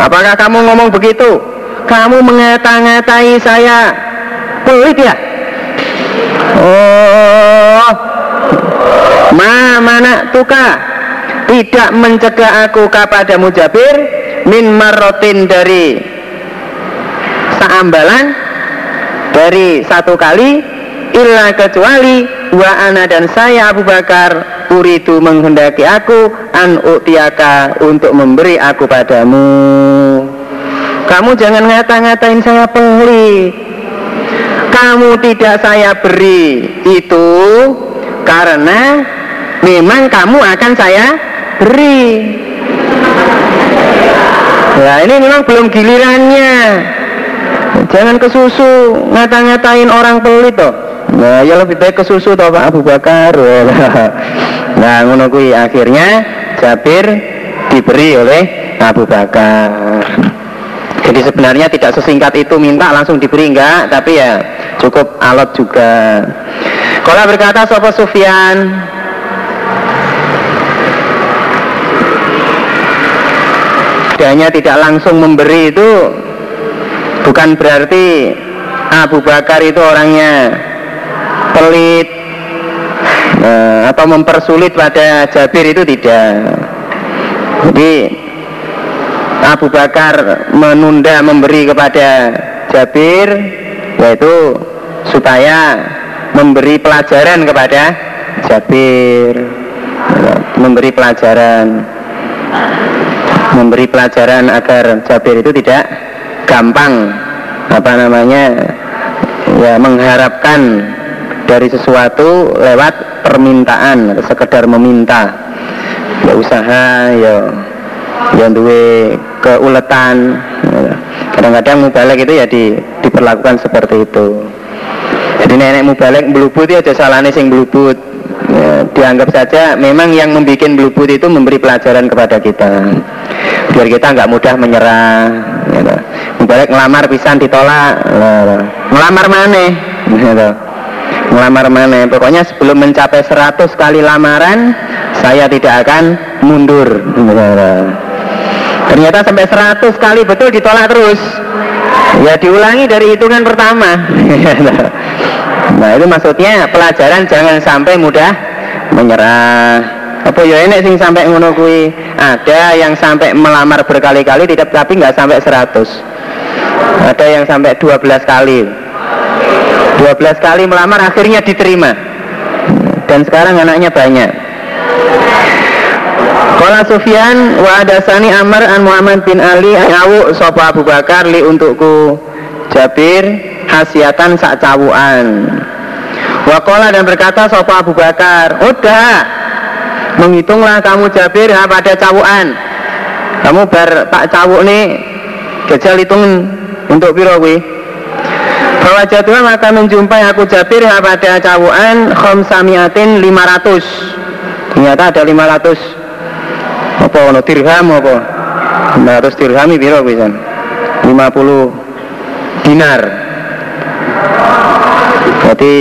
Apakah kamu ngomong begitu? Kamu mengata-ngatai saya. Pelit ya? Oh. Ma mana tuka? Tidak mencegah aku kepadamu Jabir. Min marotin dari Seambalan Dari satu kali Illa kecuali wa ana dan saya Abu Bakar uridu menghendaki aku an utiaka untuk memberi aku padamu. Kamu jangan ngata-ngatain saya pelit kamu tidak saya beri itu karena memang kamu akan saya beri. Nah ini memang belum gilirannya. Jangan ke susu ngata-ngatain orang pelit toh. Nah, ya lebih baik ke susu toh Pak Abu Bakar. Nah, ngono akhirnya Jabir diberi oleh Abu Bakar. Jadi sebenarnya tidak sesingkat itu minta langsung diberi enggak, tapi ya cukup alot juga. Kalau berkata Sopo Sufyan, hanya tidak langsung memberi itu bukan berarti Abu Bakar itu orangnya pelit eh, atau mempersulit pada Jabir itu tidak. Jadi Abu Bakar menunda memberi kepada Jabir yaitu supaya memberi pelajaran kepada Jabir. Memberi pelajaran. Memberi pelajaran agar Jabir itu tidak gampang apa namanya ya mengharapkan dari sesuatu lewat permintaan sekedar meminta. Ya usaha ya yang duwe keuletan kadang-kadang mubalik itu ya di, diperlakukan seperti itu. Jadi nenek mubalik belubut ya aja salahnya sing belubut ya, dianggap saja memang yang membuat belubut itu memberi pelajaran kepada kita. Biar kita nggak mudah menyerah gitu. Balik ngelamar pisan ditolak ngelamar mana gitu. Ngelamar mana? Pokoknya sebelum mencapai 100 kali lamaran saya tidak akan mundur. Ternyata sampai 100 kali betul ditolak terus. Ya diulangi dari hitungan pertama. Nah itu maksudnya pelajaran jangan sampai mudah menyerah. Apa ya enek sing sampai ngono ada yang sampai melamar berkali-kali tidak tapi nggak sampai 100 ada yang sampai 12 kali 12 kali melamar akhirnya diterima. Dan sekarang anaknya banyak. Kala Sufyan wa adasani Amr an Muhammad bin Ali ayawu sapa Abu Bakar li untukku Jabir hasiatan sak cawuan Wakola dan berkata sapa Abu Bakar udah menghitunglah kamu Jabir ha, pada cawuan kamu bar tak cawuk nih jajal hitung untuk piro bahwa jadwal maka menjumpai aku Jabir pada cawuan khomsamiatin 500 ternyata ada 500 apa ono dirham apa? 500 dirhami piro bisa 50 dinar. Berarti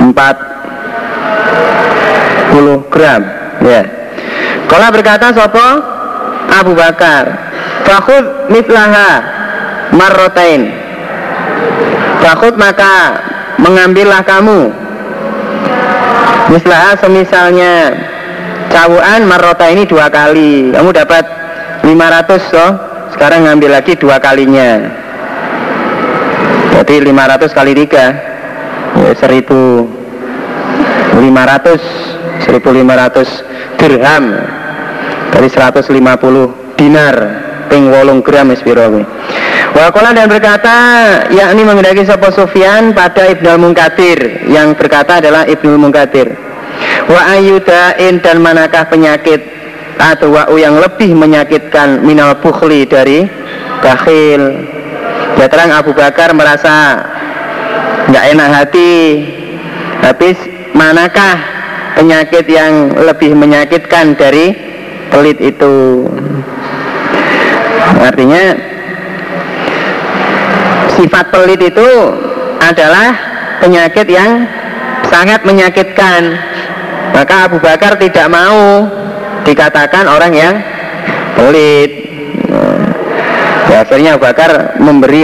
4 10 gram ya. Kala berkata sopo Abu Bakar Fakhud mitlaha marrotain Fakhud maka mengambillah kamu. Mislaha semisalnya Cawuan marrota ini dua kali. Kamu dapat 500 so Sekarang ngambil lagi dua kalinya. Jadi 500 kali 3 ya, 1500 1500 dirham. Dari 150 dinar ping wolung gram ispiro Wakola dan berkata yakni mengendaki Sopo Sufyan pada Ibnu Munkadir yang berkata adalah Ibnu Munkadir wa ayudain dan manakah penyakit atau wa'u yang lebih menyakitkan minal bukhli dari bakhil? Ya terang Abu Bakar merasa nggak enak hati. Habis manakah penyakit yang lebih menyakitkan dari pelit itu? Artinya sifat pelit itu adalah penyakit yang sangat menyakitkan. Maka Abu Bakar tidak mau dikatakan orang yang pelit. Ya, akhirnya Abu Bakar memberi